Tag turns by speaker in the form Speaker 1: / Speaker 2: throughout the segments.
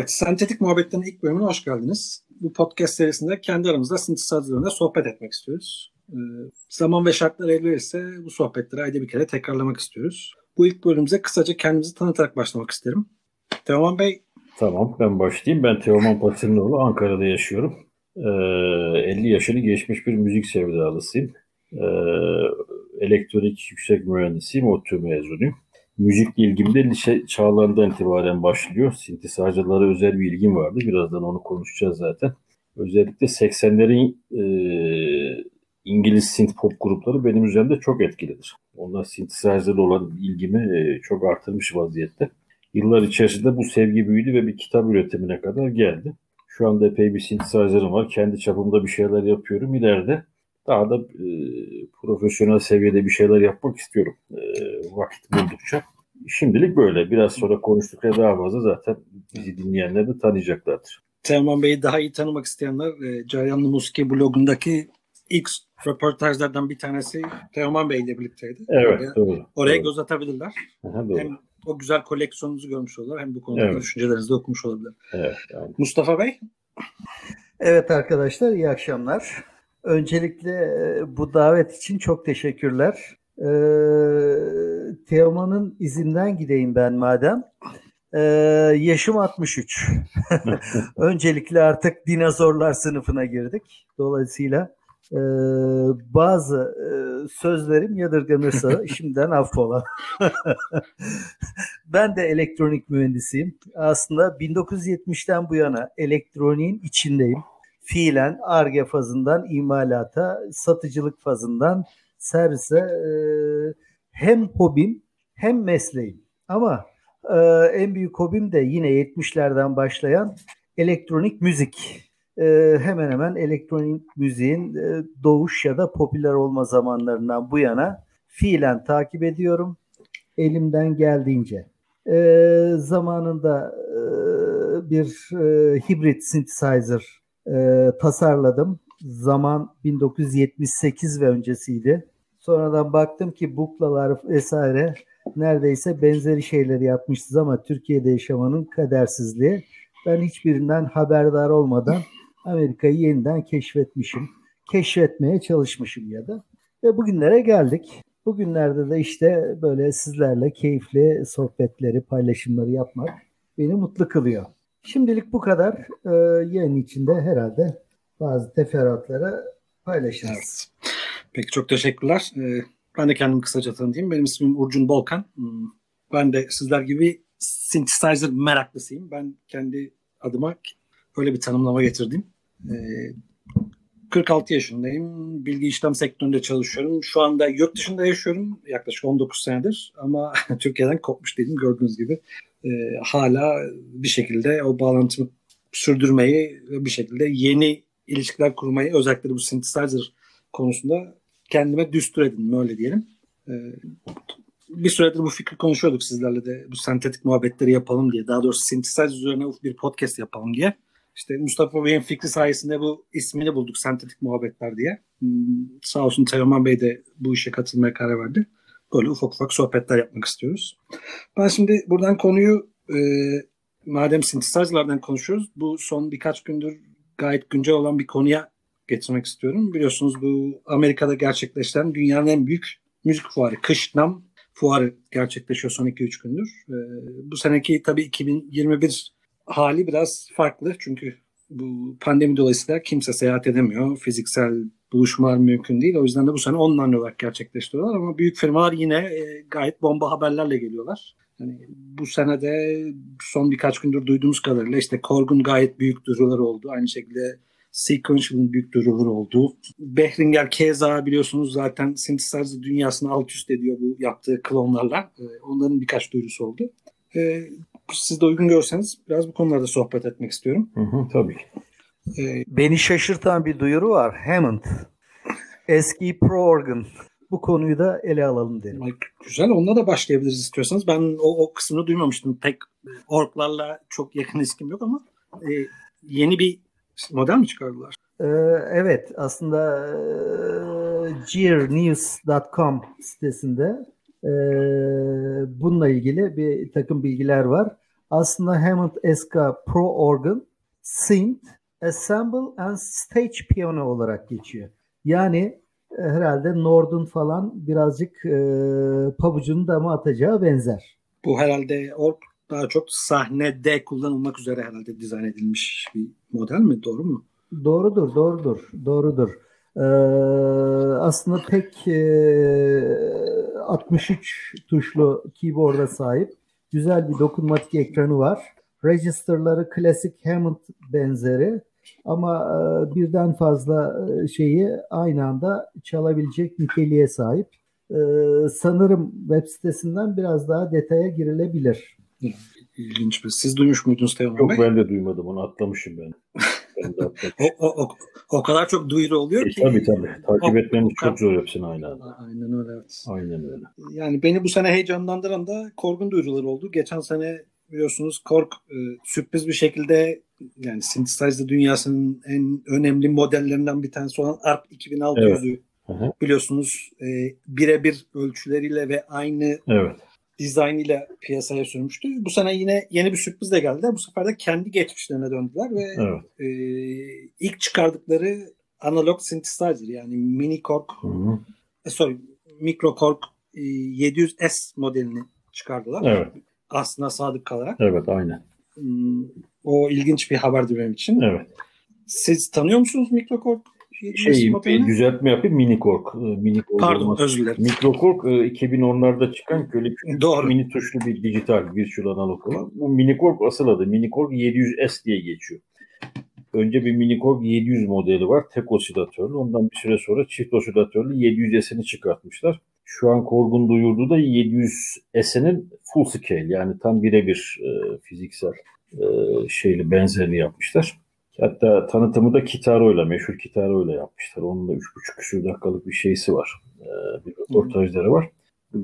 Speaker 1: Evet, Sentetik Muhabbetlerin ilk bölümüne hoş geldiniz. Bu podcast serisinde kendi aramızda synthesizer'larında sohbet etmek istiyoruz. Ee, zaman ve şartlar el verirse bu sohbetleri ayda bir kere tekrarlamak istiyoruz. Bu ilk bölümümüze kısaca kendimizi tanıtarak başlamak isterim. Teoman Bey.
Speaker 2: Tamam, ben başlayayım. Ben Teoman Patinoğlu, Ankara'da yaşıyorum. Ee, 50 yaşını geçmiş bir müzik sevdalısıyım. Ee, elektronik yüksek mühendisiyim, ODTÜ mezunuyum. Müzikle ilgim de lise çağlarından itibaren başlıyor. Synthesizer'lara özel bir ilgim vardı. Birazdan onu konuşacağız zaten. Özellikle 80'lerin e, İngiliz synth pop grupları benim üzerimde çok etkilidir. Onlar synthesizer'la olan ilgimi e, çok artırmış vaziyette. Yıllar içerisinde bu sevgi büyüdü ve bir kitap üretimine kadar geldi. Şu anda epey bir synthesizer'ım var. Kendi çapımda bir şeyler yapıyorum. İleride daha da e, profesyonel seviyede bir şeyler yapmak istiyorum e, vakit buldukça. Şimdilik böyle. Biraz sonra konuştukça daha fazla zaten bizi dinleyenler de tanıyacaklardır.
Speaker 1: Teoman Bey'i daha iyi tanımak isteyenler e, Carayanlı Muski blogundaki ilk röportajlardan bir tanesi Teoman Bey ile birlikteydi.
Speaker 2: Evet
Speaker 1: oraya,
Speaker 2: doğru.
Speaker 1: Oraya
Speaker 2: doğru.
Speaker 1: göz atabilirler.
Speaker 2: Aha, doğru.
Speaker 1: Hem o güzel koleksiyonunuzu görmüş olurlar hem bu konuda
Speaker 2: Evet.
Speaker 1: düşüncelerinizi de okumuş olabilirler.
Speaker 2: Evet, yani.
Speaker 1: Mustafa Bey.
Speaker 3: Evet arkadaşlar iyi akşamlar. Öncelikle bu davet için çok teşekkürler. Ee, Teoman'ın izinden gideyim ben madem. Ee, yaşım 63. Öncelikle artık dinozorlar sınıfına girdik. Dolayısıyla e, bazı e, sözlerim yadırganırsa şimdiden affola. ben de elektronik mühendisiyim. Aslında 1970'ten bu yana elektroniğin içindeyim fiilen ARGE fazından imalata, satıcılık fazından servise e, hem hobim hem mesleğim. Ama e, en büyük hobim de yine 70'lerden başlayan elektronik müzik. E, hemen hemen elektronik müziğin e, doğuş ya da popüler olma zamanlarından bu yana fiilen takip ediyorum. Elimden geldiğince. E, zamanında e, bir e, hibrit synthesizer e, tasarladım. Zaman 1978 ve öncesiydi. Sonradan baktım ki buklalar vesaire neredeyse benzeri şeyleri yapmışız ama Türkiye'de yaşamanın kadersizliği. Ben hiçbirinden haberdar olmadan Amerika'yı yeniden keşfetmişim. Keşfetmeye çalışmışım ya da. Ve bugünlere geldik. Bugünlerde de işte böyle sizlerle keyifli sohbetleri, paylaşımları yapmak beni mutlu kılıyor. Şimdilik bu kadar. Ee, yayın içinde herhalde bazı teferruatları paylaşırız.
Speaker 1: Peki çok teşekkürler. Ee, ben de kendimi kısaca tanıtayım. Benim ismim Urcun Bolkan. Hmm, Ben de sizler gibi synthesizer meraklısıyım. Ben kendi adıma öyle bir tanımlama getirdim. Ee, 46 yaşındayım. Bilgi işlem sektöründe çalışıyorum. Şu anda yurt dışında yaşıyorum. Yaklaşık 19 senedir. Ama Türkiye'den kopmuş değilim gördüğünüz gibi. Ee, hala bir şekilde o bağlantımı sürdürmeyi ve bir şekilde yeni ilişkiler kurmayı özellikle bu synthesizer konusunda kendime düstur edindim öyle diyelim. Ee, bir süredir bu fikri konuşuyorduk sizlerle de bu sentetik muhabbetleri yapalım diye. Daha doğrusu synthesizer üzerine bir podcast yapalım diye. İşte Mustafa Bey'in fikri sayesinde bu ismini bulduk sentetik muhabbetler diye. Hmm, sağ olsun Teoman Bey de bu işe katılmaya karar verdi. Böyle ufak ufak sohbetler yapmak istiyoruz. Ben şimdi buradan konuyu e, madem synthesizer'lardan konuşuyoruz bu son birkaç gündür gayet güncel olan bir konuya getirmek istiyorum. Biliyorsunuz bu Amerika'da gerçekleşen dünyanın en büyük müzik fuarı, Kış Nam fuarı gerçekleşiyor son 2-3 gündür. Ee, bu seneki tabii 2021 hali biraz farklı çünkü bu pandemi dolayısıyla kimse seyahat edemiyor. Fiziksel buluşmalar mümkün değil. O yüzden de bu sene online olarak gerçekleştiriyorlar ama büyük firmalar yine e, gayet bomba haberlerle geliyorlar. Yani bu senede son birkaç gündür duyduğumuz kadarıyla işte Korg'un gayet büyük duyuruları oldu. Aynı şekilde Sequential'ın büyük duyuruları oldu. Behringer keza biliyorsunuz zaten synthesizer dünyasını alt üst ediyor bu yaptığı klonlarla. Ee, onların birkaç duyurusu oldu. Ee, siz de uygun görseniz biraz bu konularda sohbet etmek istiyorum.
Speaker 2: Hı hı, tabii.
Speaker 1: Ee,
Speaker 3: Beni şaşırtan bir duyuru var. Hammond. Eski Pro Organ. Bu konuyu da ele alalım derim.
Speaker 1: güzel onunla da başlayabiliriz istiyorsanız. Ben o, o kısmını duymamıştım. Pek orklarla çok yakın ilişkim yok ama e, yeni bir model mi çıkardılar?
Speaker 3: Ee, evet aslında e, gearnews.com sitesinde e, bununla ilgili bir takım bilgiler var. aslında Hammond SK Pro Organ Synth Assemble and Stage Piano olarak geçiyor. Yani e, herhalde Nord'un falan birazcık e, pabucunu dama atacağı benzer.
Speaker 1: Bu herhalde org daha çok sahnede kullanılmak üzere herhalde dizayn edilmiş bir model mi? Doğru mu?
Speaker 3: Doğrudur, doğrudur, doğrudur. Ee, aslında tek e, 63 tuşlu keyboard'a sahip güzel bir dokunmatik ekranı var. Register'ları klasik Hammond benzeri ama e, birden fazla e, şeyi aynı anda çalabilecek niteliğe sahip. E, sanırım web sitesinden biraz daha detaya girilebilir.
Speaker 1: İlginç bir. Siz duymuş muydunuz Teoman
Speaker 2: Yok
Speaker 1: Bey?
Speaker 2: ben de duymadım onu atlamışım ben. ben de atlamışım.
Speaker 1: O, o, o, o kadar çok duyuru oluyor
Speaker 2: E,
Speaker 1: ki.
Speaker 2: tabii tabii. Takip etmemiz çok zor hepsini aynı anda.
Speaker 1: Aynen öyle evet.
Speaker 2: Aynen öyle.
Speaker 1: Yani beni bu sene heyecanlandıran da Korg'un duyuruları oldu. Geçen sene biliyorsunuz Korg e, sürpriz bir şekilde yani synthesizer dünyasının en önemli modellerinden bir tanesi olan ARP 2600'ü
Speaker 2: Hı hı.
Speaker 1: biliyorsunuz e, birebir ölçüleriyle ve aynı
Speaker 2: Evet.
Speaker 1: dizaynıyla piyasaya sürmüştü. Bu sene yine yeni bir sürpriz de geldi. Bu sefer de kendi geçmişlerine döndüler ve
Speaker 2: Evet.
Speaker 1: e, ilk çıkardıkları analog synthesizer yani mini Korg,
Speaker 2: Hı hı.
Speaker 1: e, sorry, micro Korg e, 700S modelini çıkardılar.
Speaker 2: Evet.
Speaker 1: Aslında sadık kalarak.
Speaker 2: Evet aynen.
Speaker 1: O ilginç bir haberdi benim için.
Speaker 2: Evet.
Speaker 1: Siz tanıyor musunuz 700S
Speaker 2: Şey
Speaker 1: modelini?
Speaker 2: düzeltme yapayım. Mini Korg. Ee, Mini Korg
Speaker 1: Pardon
Speaker 2: olmaz.
Speaker 1: özür dilerim.
Speaker 2: Mikro Korg e, 2010'larda çıkan böyle
Speaker 1: Doğru.
Speaker 2: mini tuşlu bir dijital virtual analog olan. Bu Mini Korg asıl adı. Mini Korg 700S diye geçiyor. Önce bir Mini Korg 700 modeli var. Tek osilatörlü. Ondan bir süre sonra çift osilatörlü 700S'ini çıkartmışlar. Şu an Korg'un duyurduğu da 700S'inin full scale yani tam birebir e, fiziksel e, şeyli benzerini yapmışlar. Hatta tanıtımı da Kitaro'yla, meşhur Kitaro'yla yapmışlar. Onun da 3,5 küsur dakikalık bir şeysi var. Ee, bir röportajları var.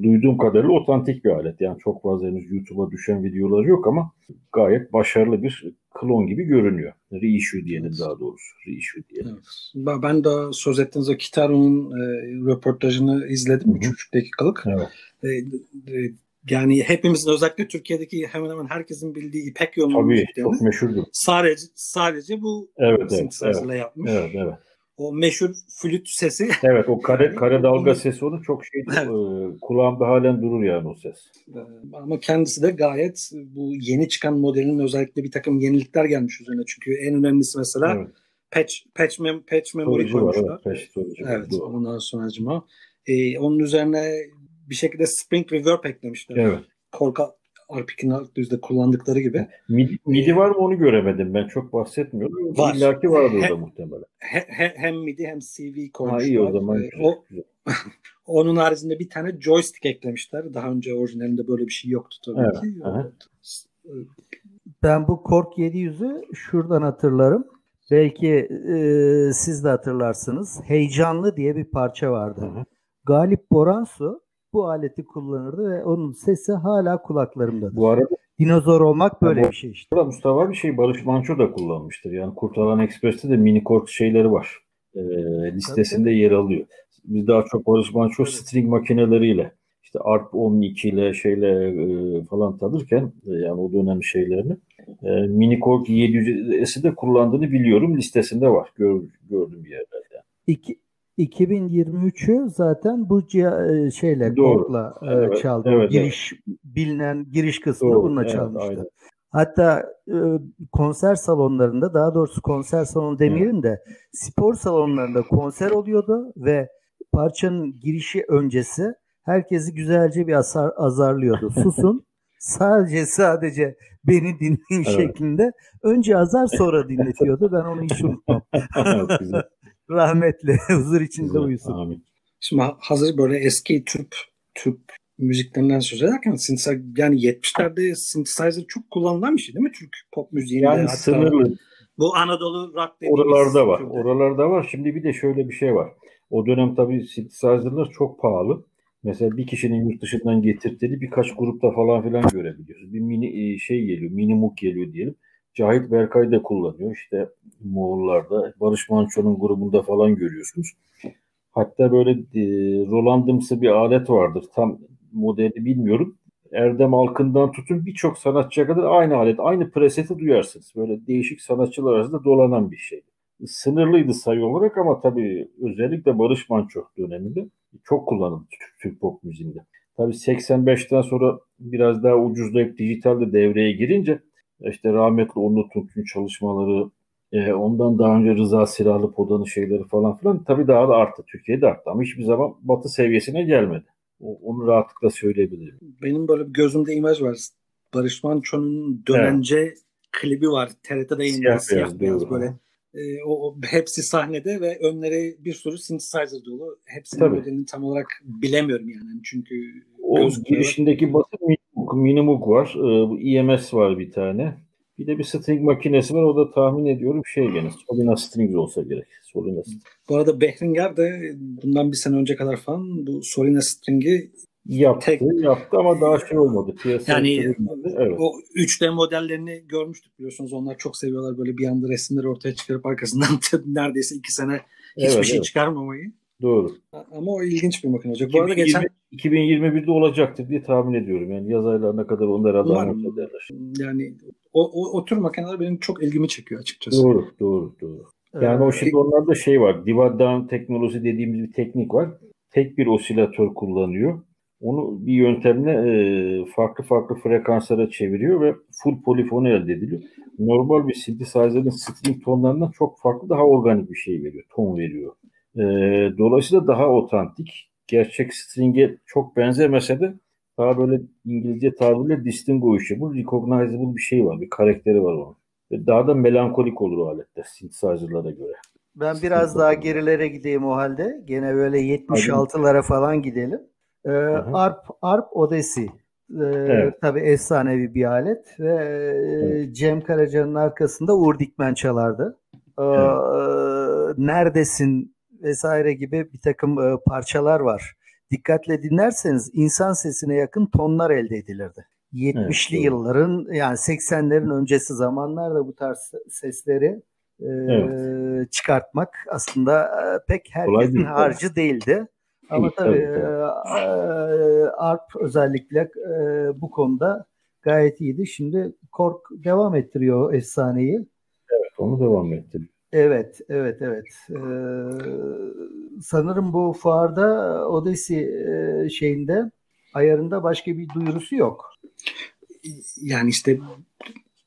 Speaker 2: Duyduğum kadarıyla otantik bir alet. Yani çok fazla henüz YouTube'a düşen videoları yok ama gayet başarılı bir klon gibi görünüyor. Reissue diyelim daha doğrusu. Reissue diyelim.
Speaker 1: Evet. Ben- de söz ettiğiniz o Kitaro'nun e, röportajını izledim.
Speaker 2: Hı hı.
Speaker 1: 3,5 dakikalık.
Speaker 2: Evet.
Speaker 1: E, e, yani hepimizin özellikle Türkiye'deki hemen hemen herkesin bildiği İpek yolunun
Speaker 2: Tabii çok meşhurdur.
Speaker 1: sadece sadece bu
Speaker 2: Evet evet. Evet,
Speaker 1: yapmış.
Speaker 2: evet, evet.
Speaker 1: O meşhur flüt sesi
Speaker 2: Evet o kare, kare dalga sesi onu çok şey
Speaker 1: Evet.
Speaker 2: e, kulağımda halen durur yani o ses.
Speaker 1: Ee, Ama kendisi de gayet bu yeni çıkan modelin özellikle bir takım yenilikler gelmiş üzerine. Çünkü en önemlisi mesela
Speaker 2: Evet.
Speaker 1: patch patch, mem patch memory
Speaker 2: var.
Speaker 1: koymuşlar.
Speaker 2: Evet, patch var,
Speaker 1: Evet, ondan sonracıma. Ee, onun üzerine bir şekilde Spring Reverb eklemişler.
Speaker 2: Evet.
Speaker 1: Korka RP 600'de kullandıkları gibi.
Speaker 2: Midi, midi var mı onu göremedim ben. Çok bahsetmiyorum.
Speaker 1: Var.
Speaker 2: İllaki vardı orada muhtemelen.
Speaker 1: He- he- hem MIDI hem CV
Speaker 2: Ha
Speaker 1: koymuşlar.
Speaker 2: iyi o zaman.
Speaker 1: Ee, o, onun haricinde bir tane joystick eklemişler. Daha önce orijinalinde böyle bir şey yoktu tabii
Speaker 2: Evet,
Speaker 1: ki.
Speaker 3: Ben bu Korg 700'ü şuradan hatırlarım. Belki e, siz de hatırlarsınız. Heyecanlı diye bir parça vardı.
Speaker 2: Hı hı.
Speaker 3: Galip Boransu bu aleti kullanırdı ve onun sesi hala kulaklarımdadır.
Speaker 2: Bu arada
Speaker 3: Dinozor olmak böyle
Speaker 2: bu-
Speaker 3: bir şey işte.
Speaker 2: burada Mustafa bir şey Barış Manço da kullanmıştır. Yani Kurtalan Express'te de mini kort şeyleri var. Ee, listesinde yer alıyor. Biz daha çok Barış Manço string makineleriyle işte ARP 12 ile şeyle e, falan tanırken e, yani o dönem şeylerini e, mini kort 700'esi de kullandığını biliyorum. Listesinde var. Gör, gördüm bir yerlerde.
Speaker 3: İki, 2023'ü zaten bu e, şeyle. Korg'la e,
Speaker 2: Evet,
Speaker 3: çaldı.
Speaker 2: evet,
Speaker 3: giriş bilinen giriş kısmını
Speaker 2: Doğru,
Speaker 3: bununla
Speaker 2: evet,
Speaker 3: çalmıştı.
Speaker 2: aynen.
Speaker 3: Hatta e, konser salonlarında daha doğrusu konser salonu demeyelim de spor salonlarında konser oluyordu ve parçanın girişi öncesi herkesi güzelce bir azar, azarlıyordu. Susun sadece sadece beni dinleyin
Speaker 2: Evet.
Speaker 3: şeklinde önce azar sonra dinletiyordu. Ben onu hiç unutmam. Rahmetli huzur içinde uyusun.
Speaker 2: Amin.
Speaker 1: Şimdi ha- hazır böyle eski Türk Türk müziklerinden söz ederken synthesizer, yani 70'lerde synthesizer çok kullanılan bir şey değil mi Türk pop müziğinde?
Speaker 2: Yani
Speaker 1: Hatta
Speaker 2: sınırlı.
Speaker 1: Bu Anadolu rock dediğimiz
Speaker 2: Oralarda var.
Speaker 1: türde.
Speaker 2: Oralarda var. Şimdi bir de şöyle bir şey var. O dönem tabii synthesizer'lar çok pahalı. Mesela bir kişinin yurt dışından getirdiği birkaç grupta falan filan görebiliyoruz. Bir mini e, şey geliyor, mini muk geliyor diyelim. Cahit Berkay da kullanıyor. İşte Moğollarda, Barış Manço'nun grubunda falan görüyorsunuz. Hatta böyle e, Roland'ımsı bir alet vardır. Tam modeli bilmiyorum. Erdem Alkın'dan tutun birçok sanatçıya kadar aynı alet, aynı preseti duyarsınız. Böyle değişik sanatçılar arasında dolanan bir şey. Sınırlıydı sayı olarak ama tabii özellikle Barış Manço döneminde çok kullanıldı Türk, Türk pop müziğinde. Tabii 85'ten sonra biraz daha ucuzlayıp dijitalde devreye girince işte rahmetli Onur Tunç'un çalışmaları, e, ondan daha önce Rıza Silahlı Poda'nın şeyleri falan filan tabii daha da arttı. Türkiye'de arttı ama hiçbir zaman batı seviyesine gelmedi. O, onu rahatlıkla söyleyebilirim.
Speaker 1: Benim böyle bir gözümde imaj var. Barış Manço'nun dönence evet. klibi var. TRT'de yayınlanan siyah, siyah beyaz böyle. E, o, o, hepsi sahnede ve önleri bir sürü synthesizer dolu. Hepsinin Tabii. modelini tam olarak bilemiyorum yani. Çünkü
Speaker 2: o girişindeki basın Minimoog, Minimoog var. E, bu EMS var bir tane. Bir de bir string makinesi var. O da tahmin ediyorum şey gene Solina Strings olsa gerek. Solina Strings.
Speaker 1: Bu arada Behringer de bundan bir sene önce kadar falan bu Solina String'i
Speaker 2: yaptı, tek... yaptı ama daha şey olmadı. Piyasa
Speaker 1: yani evet. o 3D modellerini görmüştük biliyorsunuz. Onlar çok seviyorlar böyle bir anda resimleri ortaya çıkarıp arkasından neredeyse iki sene hiçbir evet, şey evet. çıkarmamayı.
Speaker 2: Doğru.
Speaker 1: Ama o ilginç bir makine olacak. Bu arada geçen
Speaker 2: 2021'de olacaktır diye tahmin ediyorum. Yani yaz aylarına kadar onlar herhalde ederler.
Speaker 1: Yani o, o, o tür makineler benim çok ilgimi çekiyor açıkçası.
Speaker 2: Doğru, doğru, doğru. Yani ee, o şimdi onlarda şey var. Divide down teknolojisi dediğimiz bir teknik var. Tek bir osilatör kullanıyor. Onu bir yöntemle e, farklı farklı frekanslara çeviriyor ve full polifonu elde ediliyor. Normal bir synthesizer'ın string tonlarından çok farklı daha organik bir şey veriyor. Ton veriyor. E, dolayısıyla daha otantik. Gerçek string'e çok benzemese de daha böyle İngilizce tabirle distinguishable, recognizable bir şey var. Bir karakteri var onun. Ve daha da melankolik olur o alette synthesizer'lara göre.
Speaker 3: Ben biraz daha gerilere gideyim o halde. Gene böyle 76'lara falan gidelim. Ee, Arp, Arp Odyssey. Ee, evet. Tabii efsanevi bir alet ve evet. Cem Karaca'nın arkasında Uğur Dikmen çalardı. Ee, evet. Neredesin vesaire gibi bir takım e, parçalar var. Dikkatle dinlerseniz insan sesine yakın tonlar elde edilirdi. 70'li evet, yılların yani 80'lerin öncesi zamanlarda bu tarz sesleri e, evet. çıkartmak aslında e, pek herkesin harcı değildi. Ama tabii. E, ARP özellikle e, bu konuda gayet iyiydi. Şimdi Kork devam ettiriyor efsaneyi.
Speaker 2: Evet onu devam ettiriyor.
Speaker 3: Evet, evet, evet. Ee, sanırım bu fuarda Odyssey e, şeyinde ayarında başka bir duyurusu yok.
Speaker 1: Yani işte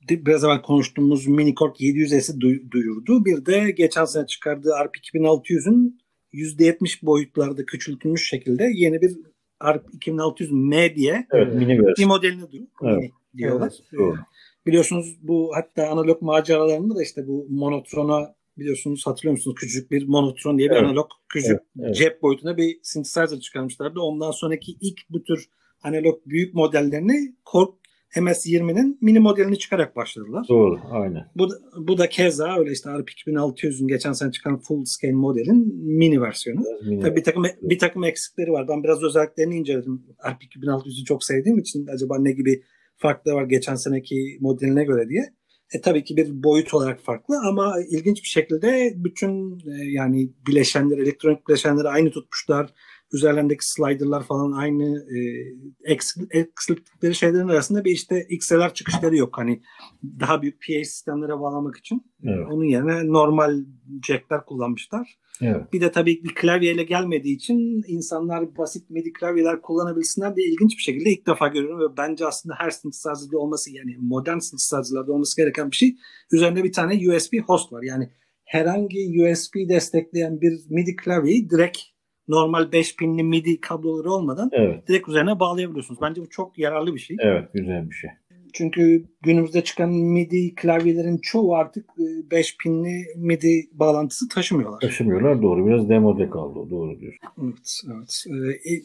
Speaker 1: biraz evvel konuştuğumuz Minicord 700S'i duyurdu. Bir de geçen sene çıkardığı ARP 2600'ün %70 boyutlarda küçültülmüş şekilde yeni bir ARP 2600M diye
Speaker 2: evet, mini
Speaker 1: bir modelini duyuyor. Evet. diyorlar. Evet, doğru. Biliyorsunuz bu hatta analog maceralarında da işte bu monotrona biliyorsunuz hatırlıyor musunuz? Küçük bir monotron diye bir evet. analog küçük evet, evet. cep boyutunda bir synthesizer çıkarmışlardı. Ondan sonraki ilk bu tür analog büyük modellerini Korg MS-20'nin mini modelini çıkarak başladılar.
Speaker 2: Doğru, aynen.
Speaker 1: Bu da, bu da keza öyle işte RP 2600'ün geçen sene çıkan full scale modelin mini versiyonu. Mini Tabii bir takım bir takım eksikleri var. Ben biraz özelliklerini inceledim. RP 2600'ü çok sevdiğim için acaba ne gibi farkları var geçen seneki modeline göre diye. E, tabii ki bir boyut olarak farklı ama ilginç bir şekilde bütün e, yani bileşenleri, elektronik bileşenleri aynı tutmuşlar üzerlerindeki slider'lar falan aynı e, eksiklikleri şeylerin arasında bir işte XLR çıkışları yok. Hani daha büyük PA sistemlere bağlamak için. Evet. Onun yerine normal jackler kullanmışlar. Evet. Bir de tabii bir klavyeyle gelmediği için insanlar basit MIDI klavyeler kullanabilsinler diye ilginç bir şekilde ilk defa görüyorum ve bence aslında her synthesizer'da olması yani modern synthesizer'larda olması gereken bir şey. Üzerinde bir tane USB host var. Yani herhangi USB destekleyen bir MIDI klavyeyi direkt normal 5 pinli MIDI kabloları olmadan evet. direkt üzerine bağlayabiliyorsunuz. Bence bu çok yararlı bir şey.
Speaker 2: Evet güzel bir şey.
Speaker 1: Çünkü günümüzde çıkan MIDI klavyelerin çoğu artık 5 e, pinli MIDI bağlantısı taşımıyorlar.
Speaker 2: Taşımıyorlar doğru. Biraz demode kaldı. Doğru diyorsun.
Speaker 1: Evet. evet. E, e,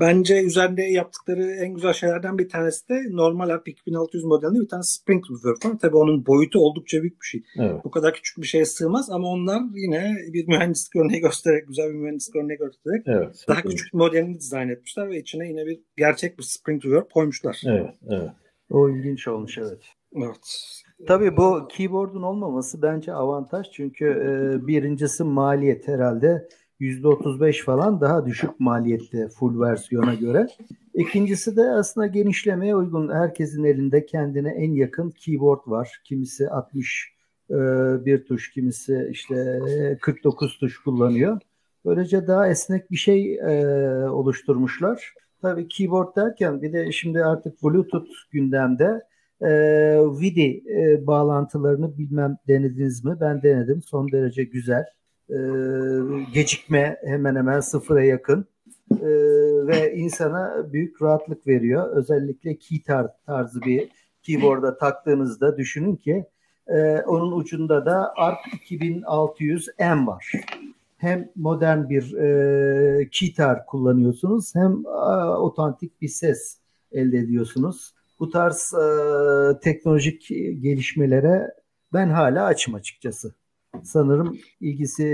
Speaker 1: bence üzerinde yaptıkları en güzel şeylerden bir tanesi de normal RP 2600 modelinde bir tane Spring Reverb var. Tabii onun boyutu oldukça büyük bir şey. Evet. Bu kadar küçük bir şeye sığmaz ama onlar yine bir mühendislik örneği göstererek, güzel bir mühendislik örneği göstererek evet, daha küçük modelini dizayn etmişler ve içine yine bir gerçek bir Spring Reverb koymuşlar.
Speaker 2: Evet, evet.
Speaker 3: O ilginç olmuş evet.
Speaker 1: Evet.
Speaker 3: Tabii bu keyboard'un olmaması bence avantaj çünkü e, birincisi maliyet herhalde %35 falan daha düşük maliyette full versiyona göre. İkincisi de aslında genişlemeye uygun. Herkesin elinde kendine en yakın keyboard var. Kimisi 60 e, bir tuş, kimisi işte 49 tuş kullanıyor. Böylece daha esnek bir şey e, oluşturmuşlar. Tabii keyboard derken bir de şimdi artık Bluetooth gündemde e, VIDI e, bağlantılarını bilmem denediniz mi? Ben denedim. Son derece güzel. E, gecikme hemen hemen sıfıra yakın e, ve insana büyük rahatlık veriyor. Özellikle keytar tarzı bir keyboard'a taktığınızda düşünün ki e, onun ucunda da ARC 2600M var. Hem modern bir e, keytar kullanıyorsunuz hem e, otantik bir ses elde ediyorsunuz. Bu tarz e, teknolojik gelişmelere ben hala açım açıkçası. Sanırım ilgisi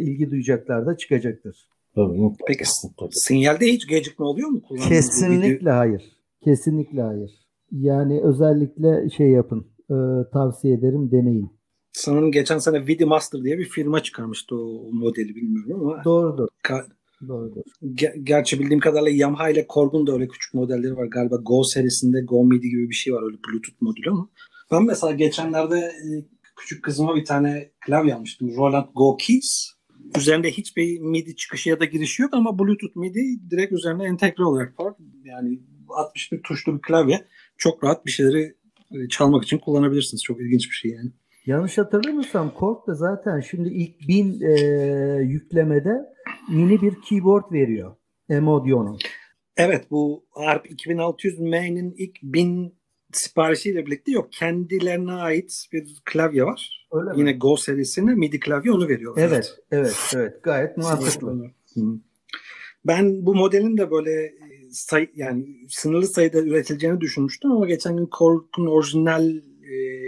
Speaker 3: ilgi duyacaklar da çıkacaktır.
Speaker 2: Tabii,
Speaker 1: Peki sinyalde hiç gecikme oluyor mu?
Speaker 3: Kesinlikle hayır. Kesinlikle hayır. Yani özellikle şey yapın. E, tavsiye ederim deneyin.
Speaker 1: Sanırım geçen sene Vidi Master diye bir firma çıkarmıştı o modeli bilmiyorum ama.
Speaker 3: Doğrudur.
Speaker 1: Ka-
Speaker 3: Doğrudur.
Speaker 1: Ger- gerçi bildiğim kadarıyla Yamaha ile Korg'un da öyle küçük modelleri var. Galiba Go serisinde Go MIDI gibi bir şey var öyle Bluetooth modülü ama. Ben mesela geçenlerde e, küçük kızıma bir tane klavye almıştım. Roland Go Keys. Üzerinde hiçbir MIDI çıkışı ya da girişi yok ama Bluetooth MIDI direkt üzerine entegre olarak var. Yani 61 tuşlu bir klavye. Çok rahat bir şeyleri e, çalmak için kullanabilirsiniz. Çok ilginç bir şey yani.
Speaker 3: Yanlış hatırlamıyorsam Korg da zaten şimdi ilk bin e, yüklemede mini bir keyboard veriyor. Emodio'nun.
Speaker 1: Evet bu ARP 2600M'nin ilk bin siparişiyle birlikte yok. Kendilerine ait bir klavye var.
Speaker 3: Öyle mi?
Speaker 1: Yine Go serisine MIDI klavye onu veriyor.
Speaker 3: Evet, evet, evet. Gayet mantıklı.
Speaker 1: Ben bu modelin de böyle say yani sınırlı sayıda üretileceğini düşünmüştüm ama geçen gün Korg'un orijinal e,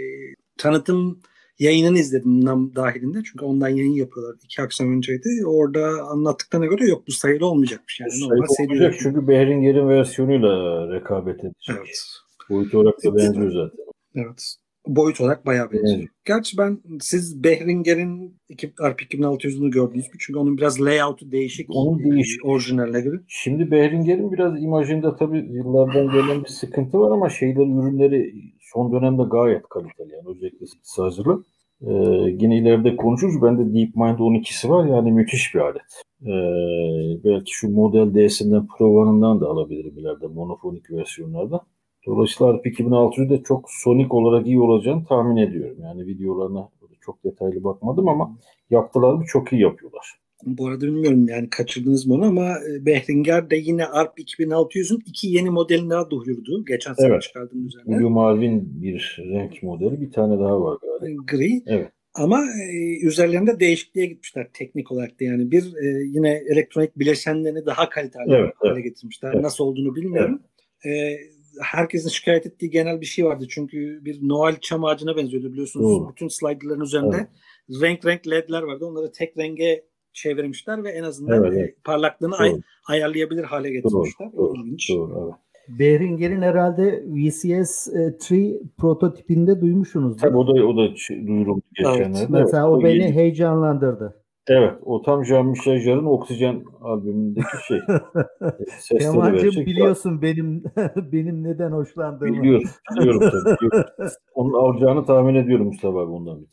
Speaker 1: tanıtım yayınını izledim NAM dahilinde. Çünkü ondan yayın yapıyorlar. iki akşam önceydi. Orada anlattıklarına göre yok bu sayılı olmayacakmış. Yani
Speaker 2: Bu
Speaker 1: normal
Speaker 2: sayı
Speaker 1: seri
Speaker 2: olacak çünkü Behringer'in versiyonuyla rekabet edecek.
Speaker 1: Evet.
Speaker 2: Boyut olarak da benziyor zaten.
Speaker 1: Evet. Boyut olarak bayağı benziyor.
Speaker 2: Evet.
Speaker 1: Gerçi ben siz Behringer'in RP 2600'ünü gördünüz mü? Çünkü onun biraz layout'u değişik.
Speaker 2: Onun değişik.
Speaker 1: Orijinaline göre.
Speaker 2: Şimdi Behringer'in biraz imajında tabii yıllardan gelen bir sıkıntı var ama şeyleri, ürünleri son dönemde gayet kaliteli. Yani özellikle hazırlı. Ee, yine ileride konuşuruz. Bende DeepMind 12'si var. Yani müthiş bir alet. Ee, belki şu Model D'sinden Pro One'ından da alabilirim ileride monofonik versiyonlarda. Dolayısıyla RP 2600 de çok sonik olarak iyi olacağını tahmin ediyorum. Yani videolarına çok detaylı bakmadım ama yaptılar mı çok iyi yapıyorlar.
Speaker 1: Bu arada bilmiyorum yani kaçırdınız mı onu ama e, Behringer de yine ARP 2600'ün iki yeni modelini daha duyurdu. Geçen sene
Speaker 2: Evet.
Speaker 1: çıkardığım üzerine.
Speaker 2: Blue Marvin bir renk modeli. Bir tane daha var galiba.
Speaker 1: Gri.
Speaker 2: Evet.
Speaker 1: Ama e, üzerlerinde değişikliğe gitmişler teknik olarak da yani bir e, yine elektronik bileşenlerini daha kaliteli
Speaker 2: Evet,
Speaker 1: hale
Speaker 2: evet.
Speaker 1: getirmişler.
Speaker 2: Evet.
Speaker 1: Nasıl olduğunu bilmiyorum. E, herkesin şikayet ettiği genel bir şey vardı. Çünkü bir Noel çam ağacına benziyordu biliyorsunuz.
Speaker 2: Doğru.
Speaker 1: Bütün slider'ların üzerinde
Speaker 2: Evet.
Speaker 1: renk renk ledler vardı. Onları tek renge çevirmişler ve en azından
Speaker 2: Evet,
Speaker 1: e,
Speaker 2: evet.
Speaker 1: parlaklığını ay-
Speaker 2: Doğru.
Speaker 1: ayarlayabilir hale
Speaker 2: Doğru.
Speaker 1: getirmişler.
Speaker 2: Doğru.
Speaker 1: İlginç.
Speaker 2: Doğru. Evet.
Speaker 3: Behringer'in herhalde VCS 3 prototipinde duymuşsunuz.
Speaker 2: Tabii o da o da duyuruldu geçenlerde.
Speaker 3: Mesela
Speaker 2: Evet,
Speaker 3: o beni
Speaker 2: yeni-
Speaker 3: heyecanlandırdı.
Speaker 2: Evet, o tam Jean-Michel Jarre'ın Oksijen albümündeki şey.
Speaker 3: Kemal'cim biliyorsun benim benim neden hoşlandığımı.
Speaker 2: Biliyorum, biliyorum tabii. biliyorum. Onun alacağını tahmin ediyorum Mustafa abi ondan bir.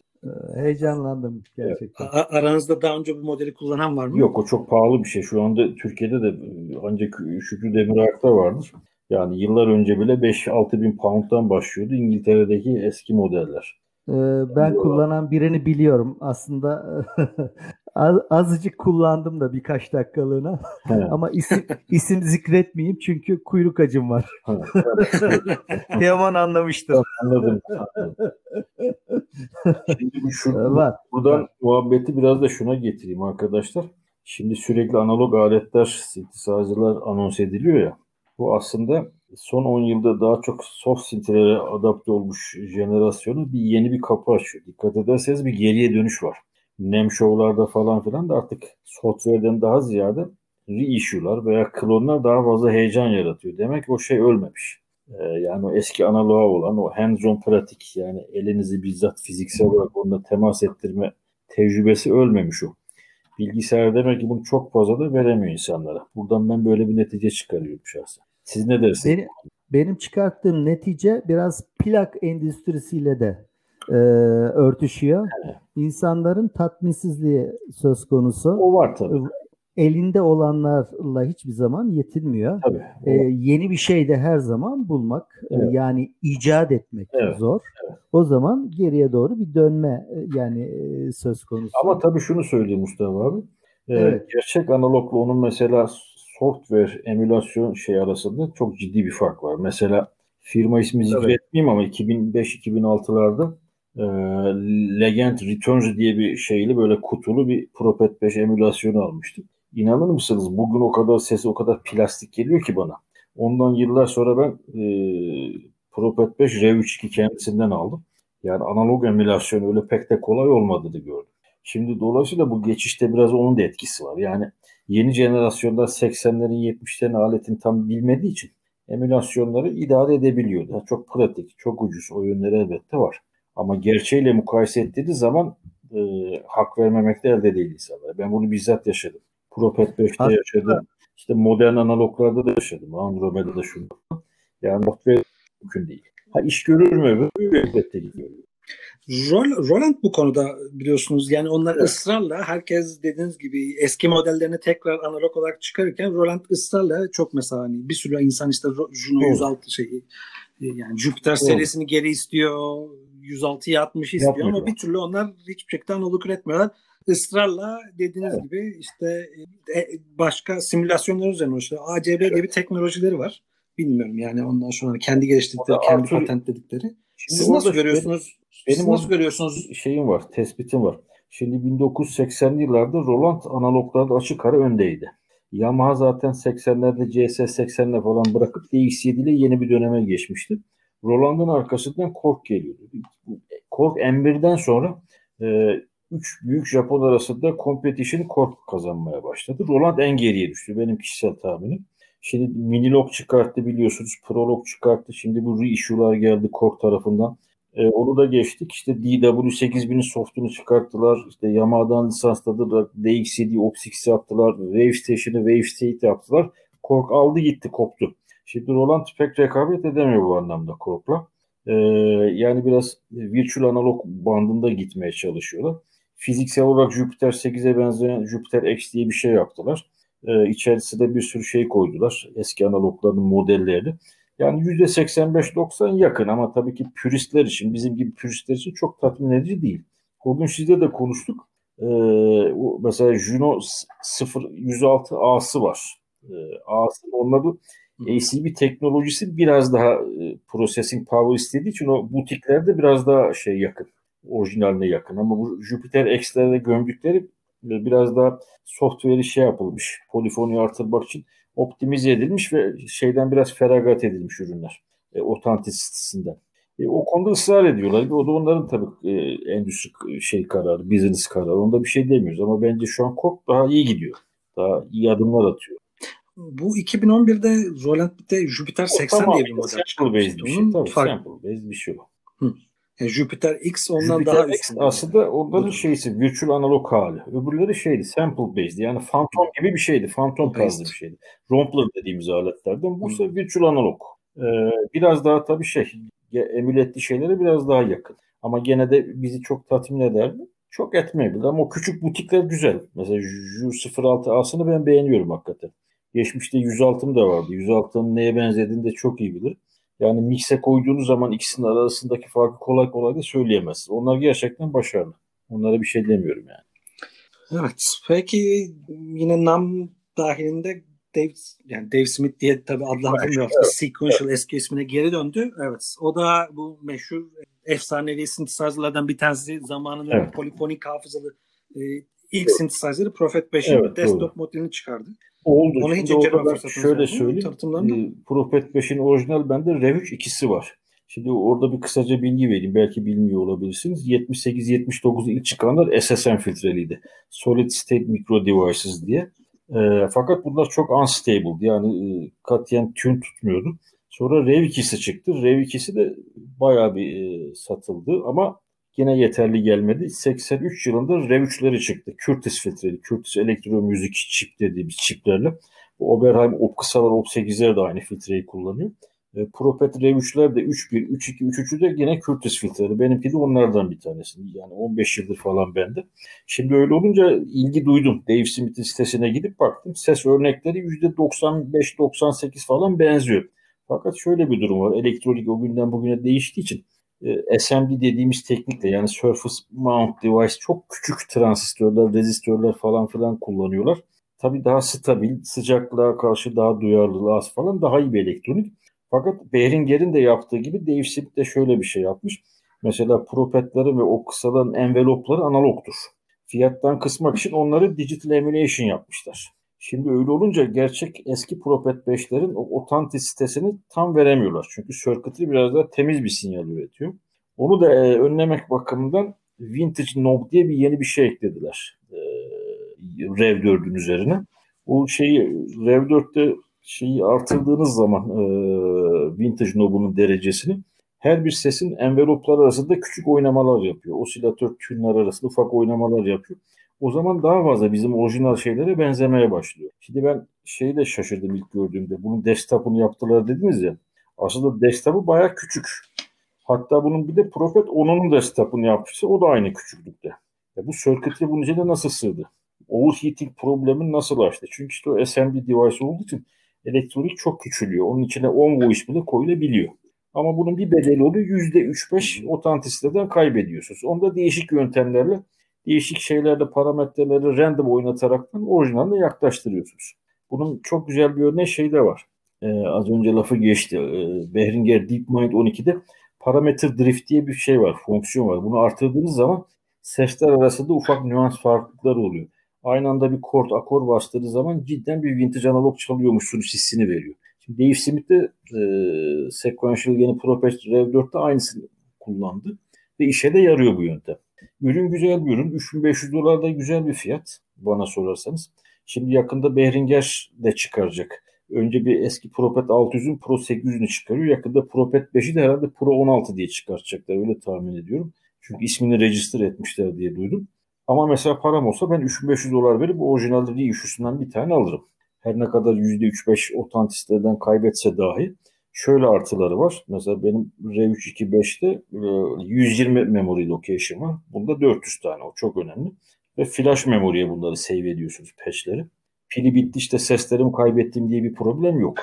Speaker 3: Heyecanlandım gerçekten.
Speaker 1: A- aranızda daha önce bu modeli kullanan var mı?
Speaker 2: Yok o çok pahalı bir şey. Şu anda Türkiye'de de ancak Şükrü Demirak'ta vardır. Yani yıllar önce bile 5-6 bin pound'dan başlıyordu İngiltere'deki eski modeller.
Speaker 3: Ee, ben kullanan birini biliyorum. Aslında az- azıcık kullandım da birkaç dakikalığına.
Speaker 2: He,
Speaker 3: Ama isim, isim zikretmeyeyim çünkü kuyruk acım var. Teoman anlamıştır.
Speaker 2: anladım. anladım. Şimdi bu
Speaker 3: Ee, var.
Speaker 2: Buradan muhabbeti biraz da şuna getireyim arkadaşlar. Şimdi sürekli analog aletler, synthesizer'lar anons ediliyor ya. Bu aslında son 10 yılda daha çok soft synth'lere adapte olmuş jenerasyonu bir yeni bir kapı açıyor. Dikkat ederseniz bir geriye dönüş var. Nem show'larda falan filan da artık software'den daha ziyade reissue'lar veya klonlar daha fazla heyecan yaratıyor. Demek o şey ölmemiş. Ee, yani o eski analoğa olan o hands-on pratik yani elinizi bizzat fiziksel olarak onunla temas ettirme tecrübesi ölmemiş o. Bilgisayar demek ki bunu çok fazla da veremiyor insanlara. Buradan ben böyle bir netice çıkarıyorum şahsen. Siz ne dersiniz?
Speaker 3: Benim, benim çıkarttığım netice biraz plak endüstrisiyle de e, örtüşüyor.
Speaker 2: Evet.
Speaker 3: İnsanların tatminsizliği söz konusu.
Speaker 2: O var tabii.
Speaker 3: Elinde olanlarla hiçbir zaman yetinmiyor.
Speaker 2: Tabii.
Speaker 3: Ee, yeni bir şey de her zaman bulmak e,
Speaker 2: Evet.
Speaker 3: yani icat etmek
Speaker 2: Evet,
Speaker 3: zor.
Speaker 2: evet.
Speaker 3: O zaman geriye doğru bir dönme e, yani e, söz konusu.
Speaker 2: Ama tabii şunu söyleyeyim Mustafa abi. Ee,
Speaker 3: Evet.
Speaker 2: Gerçek analogla onun mesela software emülasyon şey arasında çok ciddi bir fark var. Mesela firma ismi zikretmeyeyim ama 2005-2006'larda e, Legend Returns diye bir şeyli böyle kutulu bir Propet 5 emülasyonu almıştık. İnanır mısınız bugün o kadar sesi o kadar plastik geliyor ki bana. Ondan yıllar sonra ben e, Propet 5 Rev 3.2 kendisinden aldım. Yani analog emülasyon öyle pek de kolay olmadığını gördüm. Şimdi dolayısıyla bu geçişte biraz onun da etkisi var. Yani yeni jenerasyonda 80'lerin 70'lerin aletini tam bilmediği için emülasyonları idare edebiliyor. Yani çok pratik, çok ucuz. O yönleri elbette var. Ama gerçeğiyle mukayese ettiğiniz zaman e, hak vermemekte elde değil insanlara. Ben bunu bizzat yaşadım. Propet 5'te
Speaker 3: Hatta-
Speaker 2: yaşadım. İşte modern analoglarda da yaşadım. Andromeda'da şunu. Yani software mümkün değil. Ha iş görür mü? Elbette.
Speaker 1: Rol, Roland bu konuda biliyorsunuz yani onlar
Speaker 2: Evet.
Speaker 1: ısrarla herkes dediğiniz gibi eski modellerini tekrar analog olarak çıkarırken Roland ısrarla çok mesela hani bir sürü insan işte Juno
Speaker 2: Doğru.
Speaker 1: 106 şeyi e, yani Jupiter serisini geri istiyor 106'yı 60 istiyor ama bir türlü onlar hiçbir şekilde analog üretmiyorlar. Israrla dediğiniz gibi işte e, başka simülasyonlar üzerine işte ACB gibi teknolojileri var. Bilmiyorum yani ondan sonra kendi geliştirdikleri, kendi
Speaker 2: Arthur-
Speaker 1: patentledikleri. Siz nasıl görüyorsunuz?
Speaker 2: benim
Speaker 1: Siz nasıl görüyorsunuz?
Speaker 2: şeyim var, tespitim var. Şimdi 1980'li yıllarda Roland analoglarda açık ara öndeydi. Yamaha zaten 80'lerde CS80'le falan bırakıp DX7 ile yeni bir döneme geçmişti. Roland'ın arkasından Korg geliyordu. Korg M1'den sonra 3 büyük Japon arasında competition'ı Korg kazanmaya başladı. Roland en geriye düştü benim kişisel tahminim. Şimdi Minilog çıkarttı biliyorsunuz. Prolog çıkarttı. Şimdi bu reissue'lar geldi Korg tarafından. E, onu da geçtik. İşte DW8000'in softunu çıkarttılar. İşte Yamaha'dan lisansladılar. DX7 Opsix'i yaptılar. Wave Station'ı Wave State yaptılar. Korg aldı gitti koptu. Şimdi Roland pek rekabet edemiyor bu anlamda Korg'la. E, yani biraz virtual analog bandında gitmeye çalışıyorlar. Fiziksel olarak Jupiter 8'e benzeyen Jupiter X diye bir şey yaptılar. E, içerisine bir sürü şey koydular. Eski analogların modellerini. Yani %85-90 yakın ama tabii ki püristler için, bizim gibi püristler için çok tatmin edici değil. O gün sizle de konuştuk. Ee, mesela Juno 0 106 A'sı var. Ee, A'sı onların ACB teknolojisi biraz daha e, processing power istediği için o butiklerde biraz daha şey yakın. Orijinaline yakın ama bu Jupiter X'lerde gömdükleri e, biraz daha software'i şey yapılmış. Polifoniyi artırmak için optimize edilmiş ve şeyden biraz feragat edilmiş ürünler. E, otantisitesinden. E, o konuda ısrar ediyorlar. O da onların tabii e, endüstri şey kararı, business kararı. Onda bir şey demiyoruz ama bence şu an Kork daha iyi gidiyor. Daha iyi adımlar atıyor.
Speaker 1: Bu 2011'de Roland bir de Jupiter 80
Speaker 2: Tamam,
Speaker 1: diye bir model
Speaker 2: Sample
Speaker 1: çıkarmıştı.
Speaker 2: based bir şey.
Speaker 1: Onun
Speaker 2: Tabii
Speaker 1: fark-
Speaker 2: sample based bir şey o.
Speaker 1: yani Jupiter X ondan
Speaker 2: Jupiter
Speaker 1: daha
Speaker 2: X
Speaker 1: üstün.
Speaker 2: aslında onların
Speaker 1: Budur.
Speaker 2: şeysi virtual analog hali. Öbürleri şeydi sample based yani phantom gibi bir şeydi. Phantom tarzı bir şeydi. Rompler dediğimiz aletlerden. Bu ise virtual analog. Ee, biraz daha tabii şey emül ettiği şeylere biraz daha yakın. Ama gene de bizi çok tatmin eder mi? Çok etmeyebilir ama o küçük butikler güzel. Mesela Ju06 A'sını ben beğeniyorum hakikaten. Geçmişte 106'm da vardı. 106'nın neye benzediğini de çok iyi bilir. Yani mikse koyduğunuz zaman ikisinin arasındaki farkı kolay kolay da söyleyemezsiniz. Onlar gerçekten başarılı. Onlara bir şey demiyorum yani.
Speaker 1: Evet. Peki yine NAM dahilinde Dave, yani Dave Smith diye tabii adlandırmıyor. Sequential eski ismine geri döndü. Evet. O da bu meşhur efsanevi synthesizer'lardan bir tanesi zamanının
Speaker 2: Evet.
Speaker 1: polifonik hafızalı e, ilk synthesizer'ı Prophet 5'in
Speaker 2: Evet,
Speaker 1: desktop
Speaker 2: doğru.
Speaker 1: modelini çıkardı.
Speaker 2: Oldu.
Speaker 1: Onu hiç inceleme fırsatınız
Speaker 2: şöyle söyleyeyim. E, Prophet 5'in orijinal bende Rev 3 ikisi var. Şimdi orada bir kısaca bilgi vereyim. Belki bilmiyor olabilirsiniz. 78-79'da ilk çıkanlar SSM filtreliydi. Solid State Micro Devices diye. E, fakat bunlar çok unstable. Yani e, katiyen tune tutmuyordu. Sonra Rev 2'si çıktı. Rev 2'si de bayağı bir e, satıldı ama Yine yeterli gelmedi. 83 yılında Rev3'leri çıktı. Curtis filtreli, Curtis elektromüzik çip dediğimiz çiplerle. Bu Oberheim OP-kısalar, OP8'ler de aynı filtreyi kullanıyor. E, Propet Rev3'ler de 3.1, 3.2, 3.3'ü de yine Curtis filtreli. Benimki de onlardan bir tanesi. Yani 15 yıldır falan bende. Şimdi öyle olunca ilgi duydum. Dave Smith'in sitesine gidip baktım. Ses örnekleri %95-98 falan benziyor. Fakat şöyle bir durum var. Elektronik o günden bugüne değiştiği için SMD dediğimiz teknikle yani Surface Mount Device çok küçük transistörler, rezistörler falan filan kullanıyorlar. Tabii daha stabil, sıcaklığa karşı daha duyarlı az falan daha iyi bir elektronik. Fakat Behringer'in de yaptığı gibi Dave Smith de şöyle bir şey yapmış. Mesela propetleri ve o kısaların envelopları analogtur. Fiyattan kısmak için onları digital emulation yapmışlar. Şimdi öyle olunca gerçek eski Propet 5'lerin o otantisitesini tam veremiyorlar. Çünkü circuitry biraz daha temiz bir sinyal üretiyor. Onu da e, önlemek bakımından Vintage Knob diye bir yeni bir şey eklediler. E, Rev 4'ün üzerine. O şeyi Rev 4'te şeyi artırdığınız zaman e, Vintage Knob'unun derecesini her bir sesin enveloplar arasında küçük oynamalar yapıyor. Osilatör tünler arasında ufak oynamalar yapıyor. O zaman daha fazla bizim orijinal şeylere benzemeye başlıyor. Şimdi ben şeyi de şaşırdım ilk gördüğümde. Bunun desktop'unu yaptılar dediniz ya. Aslında desktop'u baya küçük. Hatta bunun bir de Prophet 10'un desktop'unu yapmışsa o da aynı küçüklükte. Ya bu circuitry bunun içine nasıl sığdı? Overheating problemini nasıl açtı? Çünkü işte o SMD device olduğu için elektronik çok küçülüyor. Onun içine 10 voice bile koyulabiliyor. Ama bunun bir bedeli oluyor. %3-5 otantisiteden kaybediyorsunuz. Onu da değişik yöntemlerle değişik şeylerle parametreleri random oynatarak orijinaline yaklaştırıyorsunuz. Bunun çok güzel bir örneği şey de var. Ee, az önce lafı geçti. Ee, Behringer DeepMind 12'de parametre drift diye bir şey var, fonksiyon var. Bunu artırdığınız zaman sesler arasında ufak nüans farklılıkları oluyor. Aynı anda bir kort, akor bastığınız zaman cidden bir vintage analog çalıyormuşsunuz hissini veriyor. Şimdi Dave Smith de e, Sequential yeni Propest Rev 4'te aynısını kullandı. Ve işe de yarıyor bu yöntem. Ürün güzel bir ürün. 3500 dolar da güzel bir fiyat bana sorarsanız. Şimdi yakında Behringer de çıkaracak. Önce bir eski Propet 600'ün Pro 800'ünü çıkarıyor. Yakında Propet 5'i de herhalde Pro 16 diye çıkartacaklar. Öyle tahmin ediyorum. Çünkü ismini register etmişler diye duydum. Ama mesela param olsa ben 3500 dolar verip orijinal reissue'sundan bir tane alırım. Her ne kadar %3-5 otantisiteden kaybetse dahi şöyle artıları var. Mesela benim R325'te 120 e, memory location var. Bunda 400 tane. O çok önemli. Ve flash memory'e bunları save ediyorsunuz patch'leri. Pili bitti işte seslerimi kaybettim diye bir problem yok.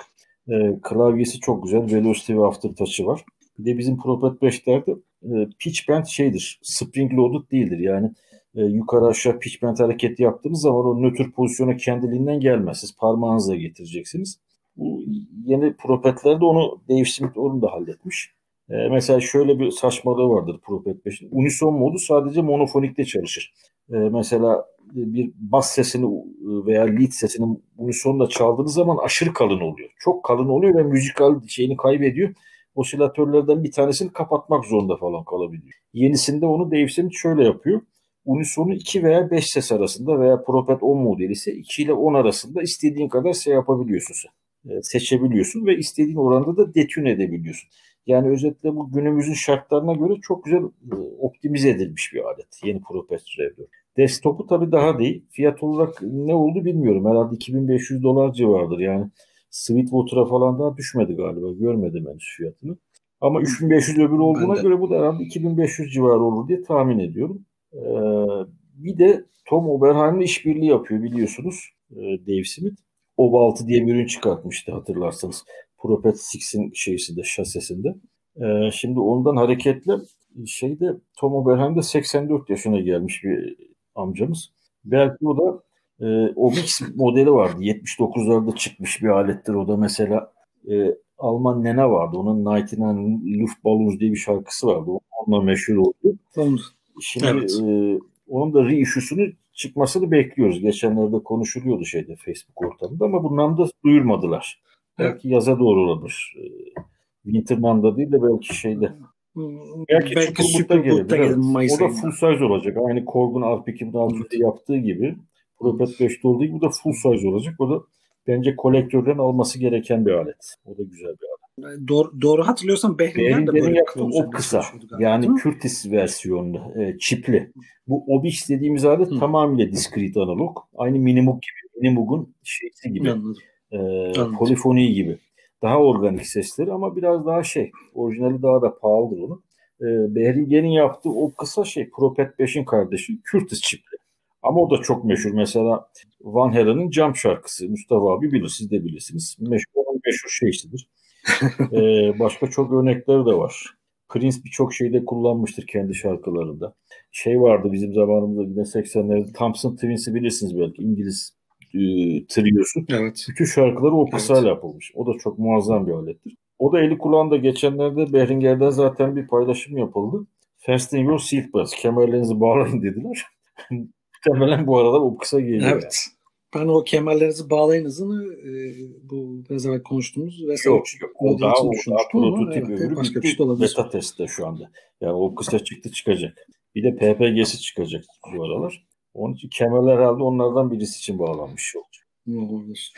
Speaker 2: E, klavyesi çok güzel. Velocity ve Aftertouch'ı var. Bir de bizim Propet 5'lerde e, pitch bend şeydir. Spring loaded değildir. Yani e, yukarı aşağı pitch bend hareketi yaptığınız zaman o nötr pozisyona kendiliğinden gelmez. Siz parmağınızla getireceksiniz. Bu yeni Propet'lerde onu Dave Smith onu da halletmiş. E, mesela şöyle bir saçmalığı vardır Propet 5'in. Unison modu sadece monofonikte çalışır. E, mesela bir bas sesini veya lead sesini unisonla çaldığınız zaman aşırı kalın oluyor. Çok kalın oluyor ve müzikal şeyini kaybediyor. Osilatörlerden bir tanesini kapatmak zorunda falan kalabiliyor. Yenisinde onu Dave şöyle yapıyor. Unisonu 2 veya 5 ses arasında veya Propet 10 modeli ise 2 ile 10 arasında istediğin kadar şey yapabiliyorsun sen. E, seçebiliyorsun ve istediğin oranda da detün edebiliyorsun. Yani özetle bu günümüzün şartlarına göre çok güzel e, optimize edilmiş bir alet. Yeni Propet Rev Desktop'u tabii daha değil. Fiyat olarak ne oldu bilmiyorum. Herhalde 2500 dolar civarıdır. Yani Sweetwater'a falan daha düşmedi galiba. Görmedim henüz fiyatını. Ama 3500 öbür olduğuna göre bu da herhalde 2500 civarı olur diye tahmin ediyorum. Ee, bir de Tom Oberheim'le işbirliği yapıyor biliyorsunuz e, Dave Smith. OB6 diye bir ürün çıkartmıştı hatırlarsanız. Propet 6'in şeysinde, şasesinde. Ee, şimdi ondan hareketle şeyde Tom Oberheim de 84 yaşına gelmiş bir amcamız. Belki o da e, o mix modeli vardı. 79'larda çıkmış bir alettir o da mesela e, Alman Nene vardı. Onun 99 Luftballons diye bir şarkısı vardı. Onunla meşhur oldu. Şimdi evet. e, onun da reissue'sunu çıkmasını bekliyoruz. Geçenlerde konuşuluyordu şeyde Facebook ortamında ama bundan da duyurmadılar. Evet. Belki yaza doğru olabilir. E, Winterman'da değil de belki şeyde.
Speaker 1: Belki, belki Superbook'ta gelir.
Speaker 2: Evet. O da full size olacak. Aynı Korg'un Alp 2006'da yaptığı gibi. Propet 5'te olduğu gibi bu da full size olacak. O da bence kolektörden alması gereken bir alet. O da güzel bir alet.
Speaker 1: Doğru, doğru hatırlıyorsam Behringer de böyle
Speaker 2: yaptığı o kısa. Yani Curtis versiyonlu, e, çipli. Bu Obix dediğimiz alet Hı. tamamıyla diskrit analog. Aynı Minimoog gibi. Minimoog'un şeysi gibi. Anladım. E, Anladım. polifoni gibi. Daha organik sesleri ama biraz daha şey. Orijinali daha da pahalıdır onun. E, Behringer'in yaptığı o kısa şey Propet 5'in kardeşi Curtis çipli. Ama o da çok meşhur. Mesela Van Halen'ın Cam şarkısı. Mustafa abi bilir, siz de bilirsiniz. Meşhur, meşhur şeysidir. ee, başka çok örnekleri de var. Prince birçok şeyde kullanmıştır kendi şarkılarında. Şey vardı bizim zamanımızda yine 80'lerde Thompson Twins'i bilirsiniz belki İngiliz e, triosu. Evet. Bütün şarkıları o kısayla evet. yapılmış. O da çok muazzam bir alettir. O da eli kulağında geçenlerde Behringer'den zaten bir paylaşım yapıldı. Fasten your seatbelts. Kemerlerinizi bağlayın dediler. Muhtemelen bu aralar o kısa geliyor.
Speaker 1: Evet. Yani. Ben o kemerlerinizi bağlayın hızını e, bu biraz evvel konuştuğumuz
Speaker 2: ve yok, yok. O daha, o daha prototip evet, öbürü başka bir şey olabilir. Beta testte şu anda. Yani o kısa çıktı çıkacak. Bir de PPG'si çıkacak bu aralar. Onun için kemerler herhalde onlardan birisi için bağlanmış olacak.
Speaker 1: Olabilir.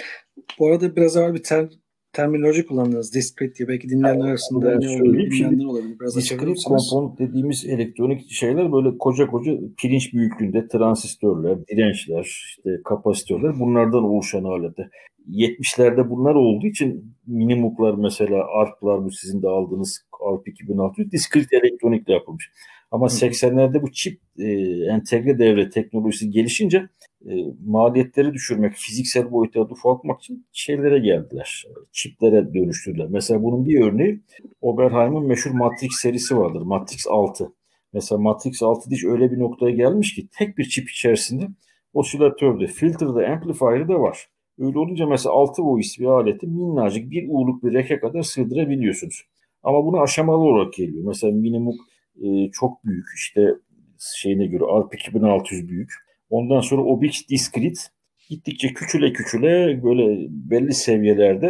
Speaker 1: Bu arada biraz evvel bir ter, terminoloji kullandınız. Discrete diye. Belki dinleyenler arasında ne
Speaker 2: olabilir, bilmeyenler olabilir. Biraz discrete komponent dediğimiz elektronik şeyler böyle koca koca pirinç büyüklüğünde transistörler, dirençler, işte kapasitörler bunlardan oluşan aletler. 70'lerde bunlar olduğu için minimuklar mesela ARP'lar bu sizin de aldığınız ARP 2600 diskret elektronikle yapılmış. Ama 80'lerde bu çip e, entegre devre teknolojisi gelişince e, maliyetleri düşürmek, fiziksel boyuta ufaltmak için şeylere geldiler. Çiplere dönüştürdüler. Mesela bunun bir örneği Oberheim'in meşhur Matrix serisi vardır. Matrix 6. Mesela Matrix 6 diş öyle bir noktaya gelmiş ki tek bir çip içerisinde osilatörde, filtrede, amplifier'ı da var. Öyle olunca mesela 6 voice bir aleti minnacık bir uğurluk bir reke kadar sığdırabiliyorsunuz. Ama bunu aşamalı olarak geliyor. Mesela minimum e, çok büyük işte şeyine göre ARP 2600 büyük. Ondan sonra Obix Discrete gittikçe küçüle küçüle böyle belli seviyelerde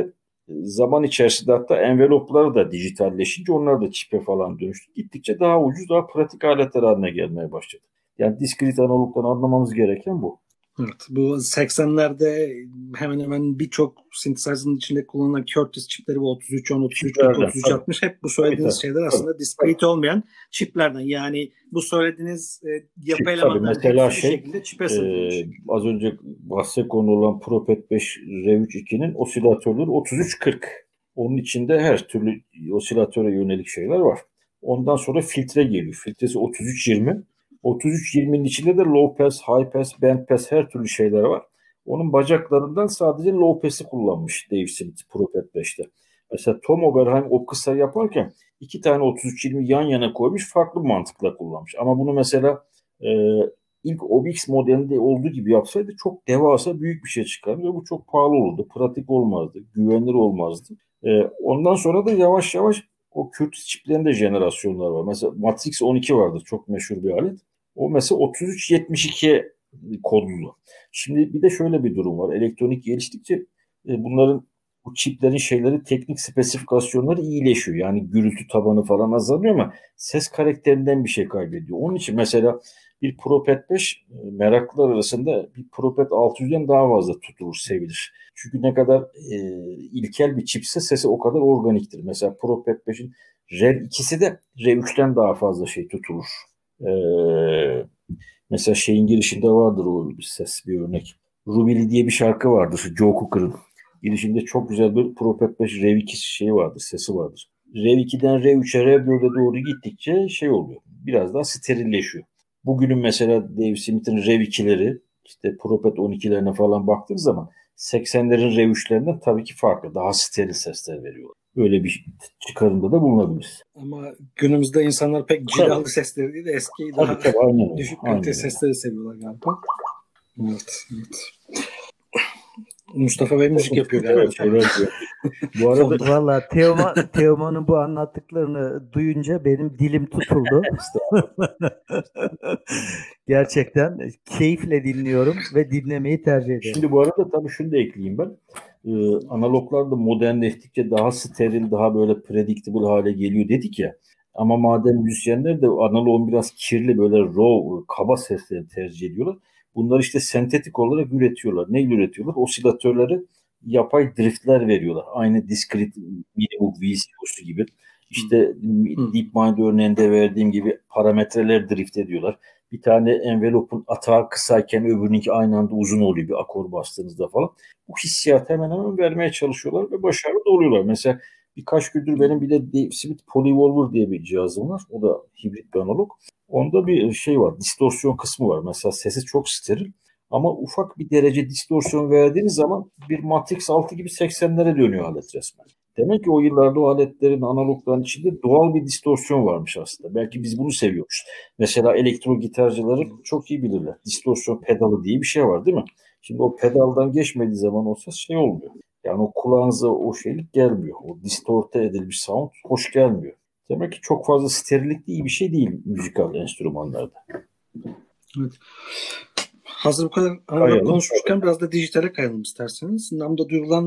Speaker 2: e, zaman içerisinde hatta envelopları da dijitalleşince onlar da çipe falan dönüştü. Gittikçe daha ucuz, daha pratik aletler haline gelmeye başladı. Yani diskrit analogdan anlamamız gereken bu.
Speaker 1: Evet, bu 80'lerde hemen hemen birçok synthesizer'ın içinde kullanılan Curtis çipleri bu 3310, 3340, 3360 hep bu söylediğiniz tabii, şeyler aslında discrete olmayan çiplerden. Yani bu söylediğiniz e, yapı elemanları
Speaker 2: mesela şey, şekilde çipe e, az önce bahse konu olan Propet 5 R3 2'nin osilatörleri 3340. Onun içinde her türlü osilatöre yönelik şeyler var. Ondan sonra filtre geliyor. Filtresi 3320. 33-20'nin içinde de low pass, high pass, band pass her türlü şeyler var. Onun bacaklarından sadece low pass'i kullanmış Dave Smith Propet 5'te. Mesela Tom Oberheim o kısa yaparken iki tane 33-20 yan yana koymuş farklı mantıkla kullanmış. Ama bunu mesela e, ilk OBX modelinde olduğu gibi yapsaydı çok devasa büyük bir şey çıkardı ve bu çok pahalı olurdu. Pratik olmazdı, güvenilir olmazdı. E, ondan sonra da yavaş yavaş o Curtis çiplerinde jenerasyonlar var. Mesela Matrix 12 vardı çok meşhur bir alet. O mesela 3372 kodlu. Şimdi bir de şöyle bir durum var. Elektronik geliştikçe e, bunların bu çiplerin şeyleri teknik spesifikasyonları iyileşiyor. Yani gürültü tabanı falan azalıyor ama ses karakterinden bir şey kaybediyor. Onun için mesela bir Propet 5 e, meraklılar arasında bir Propet 600'den daha fazla tutulur, sevilir. Çünkü ne kadar e, ilkel bir çipse sesi o kadar organiktir. Mesela Propet 5'in REV 2'si de R3'ten daha fazla şey tutulur. Ee, mesela şeyin girişinde vardır o ses bir örnek. Rubili diye bir şarkı vardır. Joe Cooker'ın. Girişinde çok güzel bir Propet 5 Rev 2 şeyi vardır, sesi vardır. Rev 2'den Rev 3'e Rev 4'e doğru gittikçe şey oluyor. Biraz daha sterilleşiyor. Bugünün mesela Dave Smith'in Rev 2'leri işte Propet 12'lerine falan baktığın zaman 80'lerin Rev 3'lerinden tabii ki farklı. Daha steril sesler veriyorlar öyle bir çıkarımda da bulunabiliriz.
Speaker 1: Ama günümüzde insanlar pek cilalı sesleri değil de eski daha tabii, aynen, düşük kalite sesleri seviyorlar galiba. Evet, evet. Mustafa Bey müzik yapıyor galiba. Evet,
Speaker 3: bu arada valla Teoman, Teoman'ın bu anlattıklarını duyunca benim dilim tutuldu. Gerçekten keyifle dinliyorum ve dinlemeyi tercih ediyorum.
Speaker 2: Şimdi bu arada tabii şunu da ekleyeyim ben e, analoglar da modernleştikçe daha steril, daha böyle predictable hale geliyor dedik ya. Ama madem müzisyenler de analogun biraz kirli böyle raw, kaba sesleri tercih ediyorlar. Bunlar işte sentetik olarak üretiyorlar. Ne üretiyorlar? Osilatörleri yapay driftler veriyorlar. Aynı discrete minimum VCO'su gibi. İşte hmm. DeepMind örneğinde verdiğim gibi parametreler drift ediyorlar. Bir tane envelope'un atağı kısayken öbürününki aynı anda uzun oluyor bir akor bastığınızda falan. Bu hissiyat hemen hemen vermeye çalışıyorlar ve başarılı da oluyorlar. Mesela birkaç gündür benim bir de Dave Smith Polyvolver diye bir cihazım var. O da hibrit bir analog. Onda bir şey var, distorsiyon kısmı var. Mesela sesi çok steril. Ama ufak bir derece distorsiyon verdiğiniz zaman bir Matrix 6 gibi 80'lere dönüyor alet resmen. Demek ki o yıllarda o aletlerin analogların içinde doğal bir distorsiyon varmış aslında. Belki biz bunu seviyoruz. Mesela elektro gitarcıları çok iyi bilirler. Distorsiyon pedalı diye bir şey var değil mi? Şimdi o pedaldan geçmediği zaman o ses şey olmuyor. Yani o kulağınıza o şeylik gelmiyor. O distorte edilmiş sound hoş gelmiyor. Demek ki çok fazla sterillik iyi bir şey değil müzikal enstrümanlarda.
Speaker 1: Evet. Hazır bu kadar analog konuşmuşken biraz da dijitale kayalım isterseniz. Namda duyulan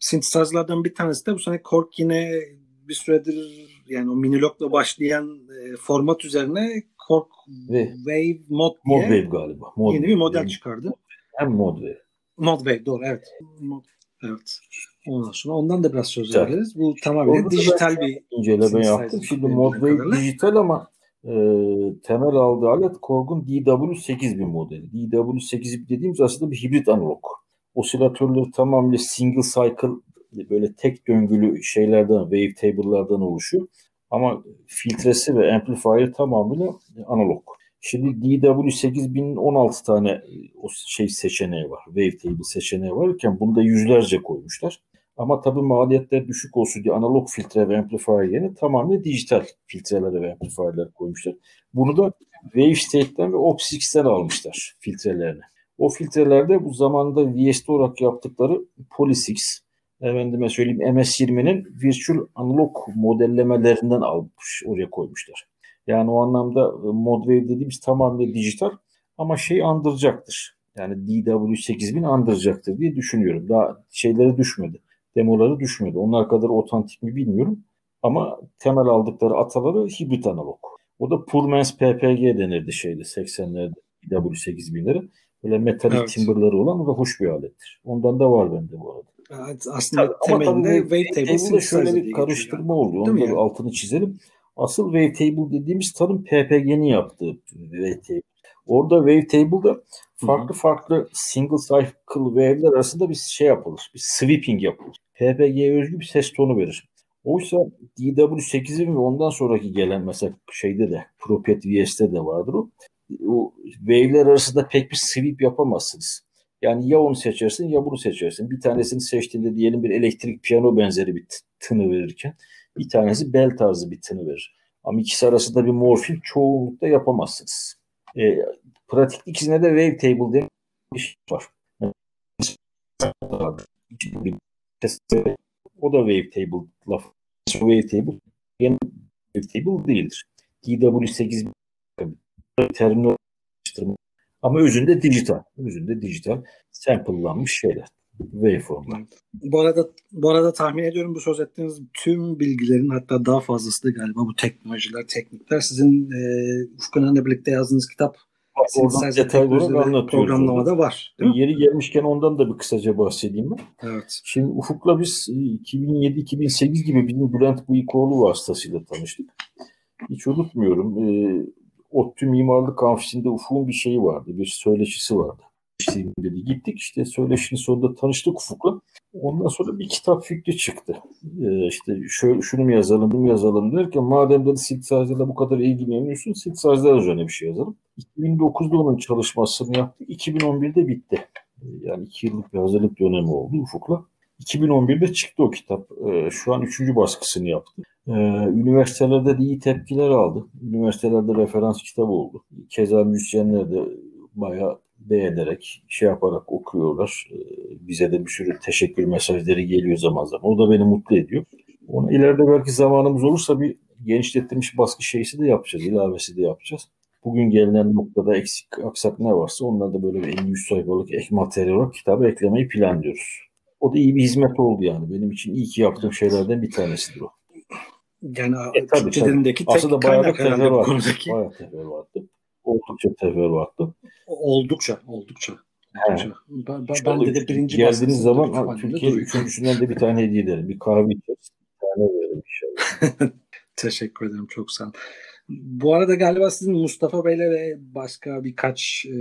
Speaker 1: synthesizerlardan bir tanesi de bu sene Korg yine bir süredir yani o minilogla başlayan e, format üzerine Korg Ve, Wave Mod diye
Speaker 2: Mod Wave galiba.
Speaker 1: Mod yeni bir model yani, çıkardı.
Speaker 2: Hem Mod Wave.
Speaker 1: Mod Wave doğru evet. Mod, evet. Ondan sonra ondan da biraz söz veririz. Bu tamamen dijital bir
Speaker 2: inceleme yaptım. Şimdi Mod Wave dijital ama e, temel aldığı alet Korg'un DW8000 modeli. DW8000 dediğimiz aslında bir hibrit analog. Osilatörleri tamamıyla single cycle böyle tek döngülü şeylerden, wave table'lardan oluşuyor. Ama filtresi ve amplifier tamamıyla analog. Şimdi DW8000'in 16 tane o şey seçeneği var. Wave table seçeneği varken bunda yüzlerce koymuşlar. Ama tabii maliyetler düşük olsun diye analog filtre ve amplifier yerine tamamen dijital filtreler ve amplifierler koymuşlar. Bunu da Wavestate'den ve Opsix'ten almışlar filtrelerini. O filtrelerde bu zamanda VST olarak yaptıkları Polysix, efendime söyleyeyim MS-20'nin virtual analog modellemelerinden almış, oraya koymuşlar. Yani o anlamda e, Modwave dediğimiz tamamen dijital ama şey andıracaktır. Yani DW8000 andıracaktır diye düşünüyorum. Daha şeyleri düşmedi demoları düşmedi. Onlar kadar otantik mi bilmiyorum. Ama temel aldıkları ataları hibrit analog. O da Purmans PPG denirdi şeyde 80'lerde W8000'leri. Böyle metalik evet. timberları olan o da hoş bir alettir. Ondan da var bende bu arada.
Speaker 1: Evet, aslında tabii, temelinde
Speaker 2: tabii Wavetable şöyle bir karıştırma oluyor. Onu da yani? altını çizelim. Asıl Wavetable dediğimiz tanım PPG'nin yaptığı Wavetable. Orada Wavetable'da farklı Hı-hı. farklı single cycle wave'ler arasında bir şey yapılır. Bir sweeping yapılır. PPG'ye özgü bir ses tonu verir. Oysa DW8'in ve ondan sonraki gelen mesela şeyde de Propet VS'de de vardır o. O wave'ler arasında pek bir sweep yapamazsınız. Yani ya onu seçersin ya bunu seçersin. Bir tanesini seçtiğinde diyelim bir elektrik piyano benzeri bir tını verirken bir tanesi bel tarzı bir tını verir. Ama ikisi arasında bir morfin çoğunlukla yapamazsınız. E, pratik ikisine de wavetable diye bir şey var. O da wavetable laf. Wavetable yeni wavetable değildir. DW8 terminal ama özünde dijital. Özünde dijital sample'lanmış şeyler. Waveformlar.
Speaker 1: Bu arada bu arada tahmin ediyorum bu söz ettiğiniz tüm bilgilerin hatta daha fazlası da galiba bu teknolojiler, teknikler sizin e, Ufkan'la birlikte yazdığınız kitap
Speaker 2: Oradan detaylı olarak
Speaker 1: Programlamada var.
Speaker 2: Yeri gelmişken ondan da bir kısaca bahsedeyim ben.
Speaker 1: Evet.
Speaker 2: Şimdi Ufuk'la biz 2007-2008 e, gibi bizim Bülent Bıyıkoğlu vasıtasıyla tanıştık. Hiç unutmuyorum. E, ODTÜ Mimarlık Amfisi'nde Ufuk'un bir şeyi vardı. Bir söyleşisi vardı. İşte dedi. Gittik işte söyleşinin sonunda tanıştık Ufuk'la. Ondan sonra bir kitap fikri çıktı. Ee, işte şöyle, şunu mu yazalım, bunu yazalım derken madem dedi synthesizer'la bu kadar ilgileniyorsun synthesizer üzerine bir şey yazalım. 2009'da onun çalışmasını yaptık. 2011'de bitti. Ee, yani iki yıllık bir hazırlık dönemi oldu Ufuk'la. 2011'de çıktı o kitap. Ee, şu an üçüncü baskısını yaptı. Üniversitelerde de iyi tepkiler aldı. Üniversitelerde referans kitabı oldu. Keza müzisyenler de bayağı beğenerek, şey yaparak okuyorlar. Ee, bize de bir sürü teşekkür mesajları geliyor zaman zaman. O da beni mutlu ediyor. Onu ileride belki zamanımız olursa bir genişletilmiş baskı şeysi de yapacağız, ilavesi de yapacağız. Bugün gelinen noktada eksik, aksak ne varsa onları da böyle bir 50-100 sayfalık ek materyal olarak kitabı eklemeyi planlıyoruz. O da iyi bir hizmet oldu yani. Benim için iyi ki yaptığım şeylerden bir tanesidir o.
Speaker 1: Yani e, tabii,
Speaker 2: tabii. tek Aslında bayağı da tefer vardı. Bayağı vardı. Oldukça tefer vardı.
Speaker 1: Oldukça, oldukça. Hocam. Ben, ben, bende de birinci
Speaker 2: Geldiğiniz zaman Türkiye üçüncüsünden de bir tane hediye ederim. Bir kahve içeriz. Bir tane veririm inşallah.
Speaker 1: Teşekkür ederim. Çok sağ olun. Bu arada galiba sizin Mustafa Bey'le ve başka birkaç e,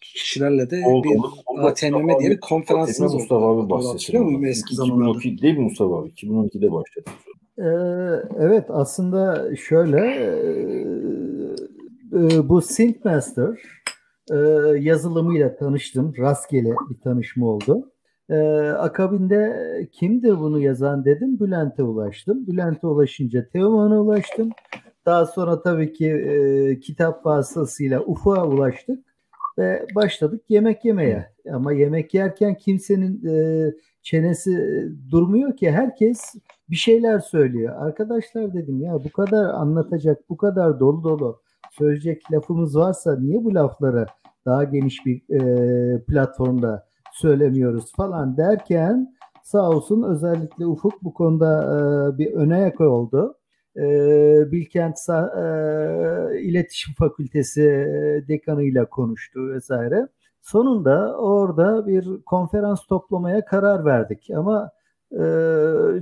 Speaker 1: kişilerle de oldu, bir oldu. ATMM diye bir konferansınız oldu.
Speaker 2: Mustafa abi bahsediyor muyum eski zamanlarda? 2012 değil mi Mustafa abi? 2012'de başladı.
Speaker 3: Ee, evet aslında şöyle e, bu Synthmaster e, yazılımıyla tanıştım. Rastgele bir tanışma oldu. E, akabinde kimdir bunu yazan dedim. Bülent'e ulaştım. Bülent'e ulaşınca Teoman'a ulaştım. Daha sonra tabii ki e, kitap vasıtasıyla Ufuk'a ulaştık ve başladık yemek yemeye. Ama yemek yerken kimsenin e, çenesi durmuyor ki herkes bir şeyler söylüyor. Arkadaşlar dedim ya bu kadar anlatacak, bu kadar dolu dolu söyleyecek lafımız varsa niye bu lafları daha geniş bir e, platformda söylemiyoruz falan derken sağ olsun özellikle Ufuk bu konuda e, bir öne yak oldu. E, Bilkent e, İletişim Fakültesi dekanıyla konuştu vesaire. Sonunda orada bir konferans toplamaya karar verdik ama e,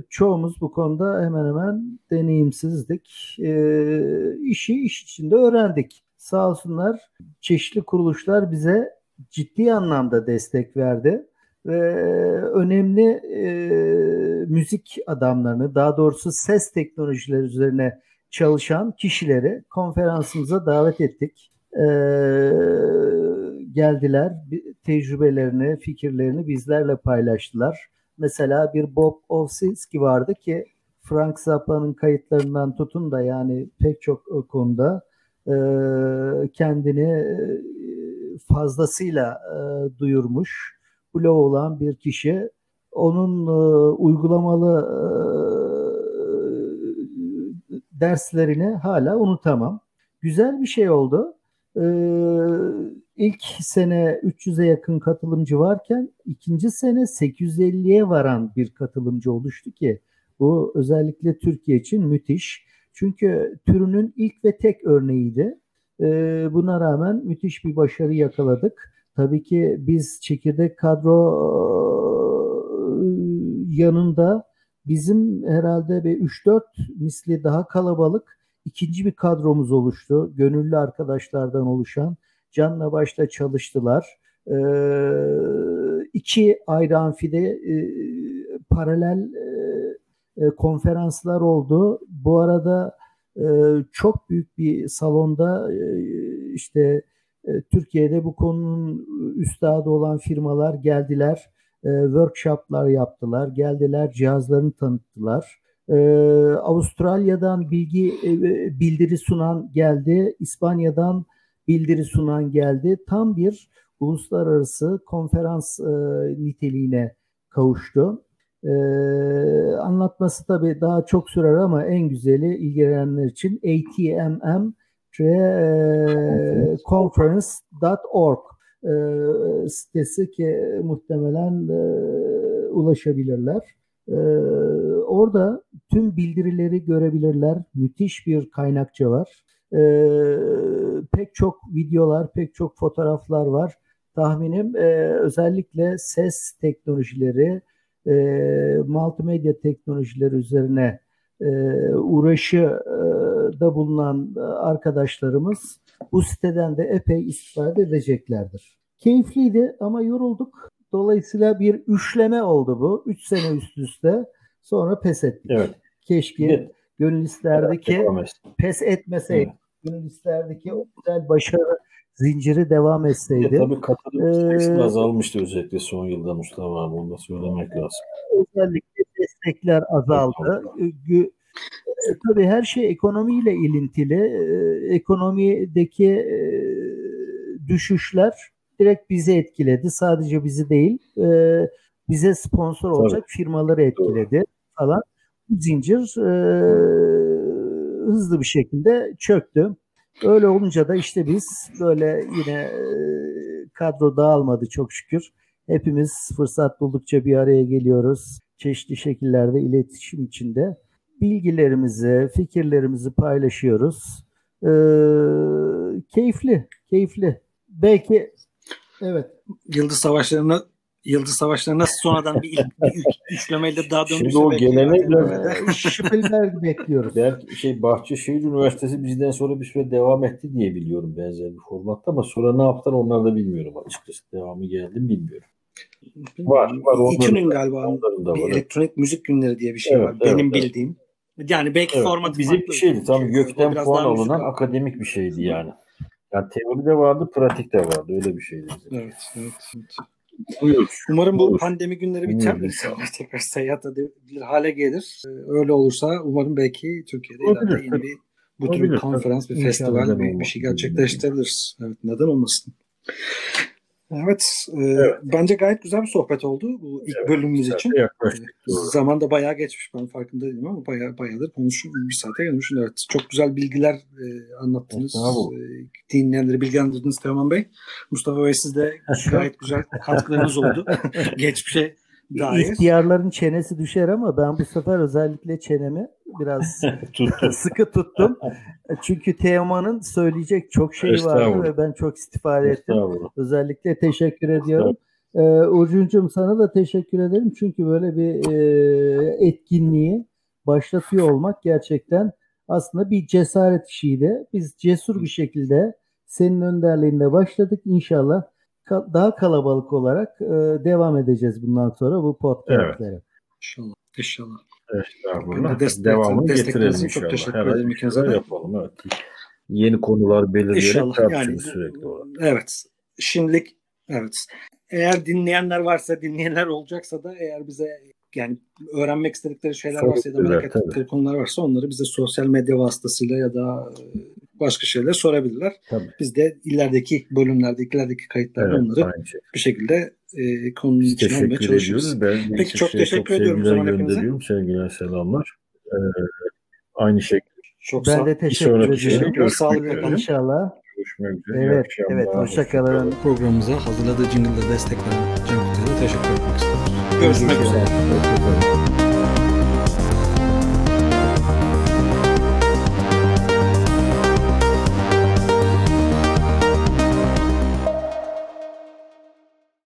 Speaker 3: çoğumuz bu konuda hemen hemen deneyimsizdik. E, işi iş içinde öğrendik. Sağ olsunlar çeşitli kuruluşlar bize ciddi anlamda destek verdi ve önemli e, müzik adamlarını daha doğrusu ses teknolojileri üzerine çalışan kişileri konferansımıza davet ettik. E, geldiler, tecrübelerini, fikirlerini bizlerle paylaştılar. Mesela bir Bob Owsinski vardı ki Frank Zappa'nın kayıtlarından tutun da yani pek çok konuda e, kendini e, fazlasıyla e, duyurmuş, blog olan bir kişi. Onun e, uygulamalı e, derslerini hala unutamam. Güzel bir şey oldu. E, ilk sene 300'e yakın katılımcı varken ikinci sene 850'ye varan bir katılımcı oluştu ki bu özellikle Türkiye için müthiş. Çünkü türünün ilk ve tek örneğiydi. Ee, buna rağmen müthiş bir başarı yakaladık. Tabii ki biz çekirdek kadro e, yanında bizim herhalde bir 3-4 misli daha kalabalık ikinci bir kadromuz oluştu. Gönüllü arkadaşlardan oluşan. Canla başla çalıştılar. Ee, iki ayrı amfide e, paralel e, konferanslar oldu. Bu arada e, çok büyük bir salonda e, işte e, Türkiye'de bu konunun üstadı olan firmalar geldiler. E, workshoplar yaptılar. Geldiler cihazlarını tanıttılar. E, Avustralya'dan bilgi e, bildiri sunan geldi. İspanya'dan bildiri sunan geldi. Tam bir uluslararası konferans e, niteliğine kavuştu. Ee, anlatması tabii daha çok sürer ama en güzeli ilgilenenler için ATMM conference.org e, sitesi ki muhtemelen e, ulaşabilirler. E, orada tüm bildirileri görebilirler. Müthiş bir kaynakça var. E, pek çok videolar, pek çok fotoğraflar var. Tahminim e, özellikle ses teknolojileri, e, multimedya teknolojileri üzerine e, uğraşıda bulunan arkadaşlarımız bu siteden de epey istifade edeceklerdir. Keyifliydi ama yorulduk. Dolayısıyla bir üçleme oldu bu. Üç sene üst üste. Sonra pes ettik. Evet. Keşke evet. gönül isterdi ki pes etmeseydik. Evet. Gönül isterdi ki o güzel başarı zinciri devam etseydi.
Speaker 2: Ya, tabii katılım ee, azalmıştı özellikle son yılda Mustafa abi. Onu da söylemek lazım.
Speaker 3: Özellikle destekler azaldı. Evet, e, tabii her şey ekonomiyle ilintili. E, ekonomideki e, düşüşler direkt bizi etkiledi. Sadece bizi değil, e, bize sponsor olacak tabii. firmaları etkiledi Doğru. falan. Bu zincir e, hızlı bir şekilde çöktü. Öyle olunca da işte biz böyle yine e, kadro dağılmadı çok şükür. Hepimiz fırsat buldukça bir araya geliyoruz. Çeşitli şekillerde iletişim içinde bilgilerimizi, fikirlerimizi paylaşıyoruz. Ee, keyifli, keyifli. Belki Evet.
Speaker 1: Yıldız Savaşları'na Yıldız Savaşları nasıl sonradan bir ilk bir ilk üçlemeyle daha dönmüşse
Speaker 2: Şimdi o
Speaker 1: belki
Speaker 2: gelenek
Speaker 1: zaten
Speaker 2: biraz-
Speaker 1: öyle de-
Speaker 3: Ee, Spielberg bekliyoruz.
Speaker 2: Belki şey Bahçeşehir Üniversitesi bizden sonra bir süre devam etti diye biliyorum benzer bir formatta ama sonra ne yaptılar onlar da bilmiyorum açıkçası. Devamı geldi mi bilmiyorum. Var, var.
Speaker 1: İTÜ'nün
Speaker 2: da-
Speaker 1: galiba
Speaker 2: onların da
Speaker 1: bir
Speaker 2: var.
Speaker 1: elektronik müzik günleri diye bir şey
Speaker 2: Evet,
Speaker 1: var.
Speaker 2: evet,
Speaker 1: Benim
Speaker 2: evet.
Speaker 1: bildiğim. Yani belki
Speaker 2: Evet,
Speaker 1: formatı
Speaker 2: bizim bir şeydi. Tam
Speaker 1: Çünkü
Speaker 2: gökten puan alınan akademik bir şeydi yani. Yani teori de vardı, pratik de vardı. Öyle bir şeydi. bizim.
Speaker 1: Evet, evet, evet.
Speaker 2: Buyur.
Speaker 1: Umarım bu
Speaker 2: Buyur.
Speaker 1: pandemi günleri biter. İnsanlar tekrar seyahat edebilir hale gelir. Ee, Öyle olursa umarım belki Türkiye'de ileride yeni bir bu tür bir konferans, bir festival, bir, bir şey gerçekleştirebiliriz. Evet, neden olmasın? Evet, e,
Speaker 2: Evet.
Speaker 1: bence gayet güzel bir sohbet oldu bu ilk
Speaker 2: Evet,
Speaker 1: bölümümüz için.
Speaker 2: yaklaştık. Doğru.
Speaker 1: Zaman da bayağı geçmiş ben farkında değilim ama bayağı bayağıdır konuşup bir saate gelmişim. Evet, çok güzel bilgiler e, anlattınız. E, dinleyenleri bilgilendirdiniz Teoman Bey. Mustafa Bey siz de gayet güzel katkılarınız oldu. Geçmişe dair.
Speaker 3: İhtiyarların çenesi düşer ama ben bu sefer özellikle çenemi biraz sıkı tuttum. Çünkü Teoman'ın söyleyecek çok şey vardı ve ben çok istifade ettim. Özellikle teşekkür ediyorum. Ee, Urcun'cum sana da teşekkür ederim. Çünkü böyle bir e, etkinliği başlatıyor olmak gerçekten aslında bir cesaret işiydi. Biz cesur bir şekilde senin önderliğinde başladık. İnşallah ka- daha kalabalık olarak e, devam edeceğiz bundan sonra bu podcastlere.
Speaker 1: İnşallah. İnşallah.
Speaker 2: Estağfurullah.
Speaker 1: Ben de destek-
Speaker 2: Devamını getirelim
Speaker 1: için çok
Speaker 2: inşallah.
Speaker 1: teşekkür ederim ikinize de.
Speaker 2: yapalım. Evet. Yeni konular belirleyerek
Speaker 1: İnşallah. Yani
Speaker 2: sürekli olarak.
Speaker 1: evet. Şimdilik evet. Eğer dinleyenler varsa, dinleyenler olacaksa da eğer bize yani öğrenmek istedikleri şeyler varsa ya da merak ettikleri konular varsa onları bize sosyal medya vasıtasıyla ya da e, başka şeyler sorabilirler.
Speaker 2: Tabii.
Speaker 1: Biz de ilerideki bölümlerde, ilerideki kayıtlarda
Speaker 2: Evet,
Speaker 1: onları bir şekilde e, konunun
Speaker 2: Biz
Speaker 1: içine almaya
Speaker 2: teşekkür
Speaker 1: çalışıyoruz.
Speaker 2: ediyoruz. Ben
Speaker 1: Peki, çok teşekkür ediyorum
Speaker 2: sevgiler gönderiyorum. Sevgiler, selamlar. Ee, aynı şekilde
Speaker 1: Çok sağ
Speaker 3: Ben de teşekkür
Speaker 2: görüşmek
Speaker 1: Sağlıkla
Speaker 2: üzere.
Speaker 1: kalın.
Speaker 3: İnşallah.
Speaker 2: görüşmek üzere.
Speaker 3: Evet, evet. Hoşçakalın.
Speaker 1: Programımıza hazırladığı jingle'da destek veren Can Kutlu'ya da teşekkür etmek istiyoruz. Görüşmek üzere.
Speaker 3: Hoşçakalın.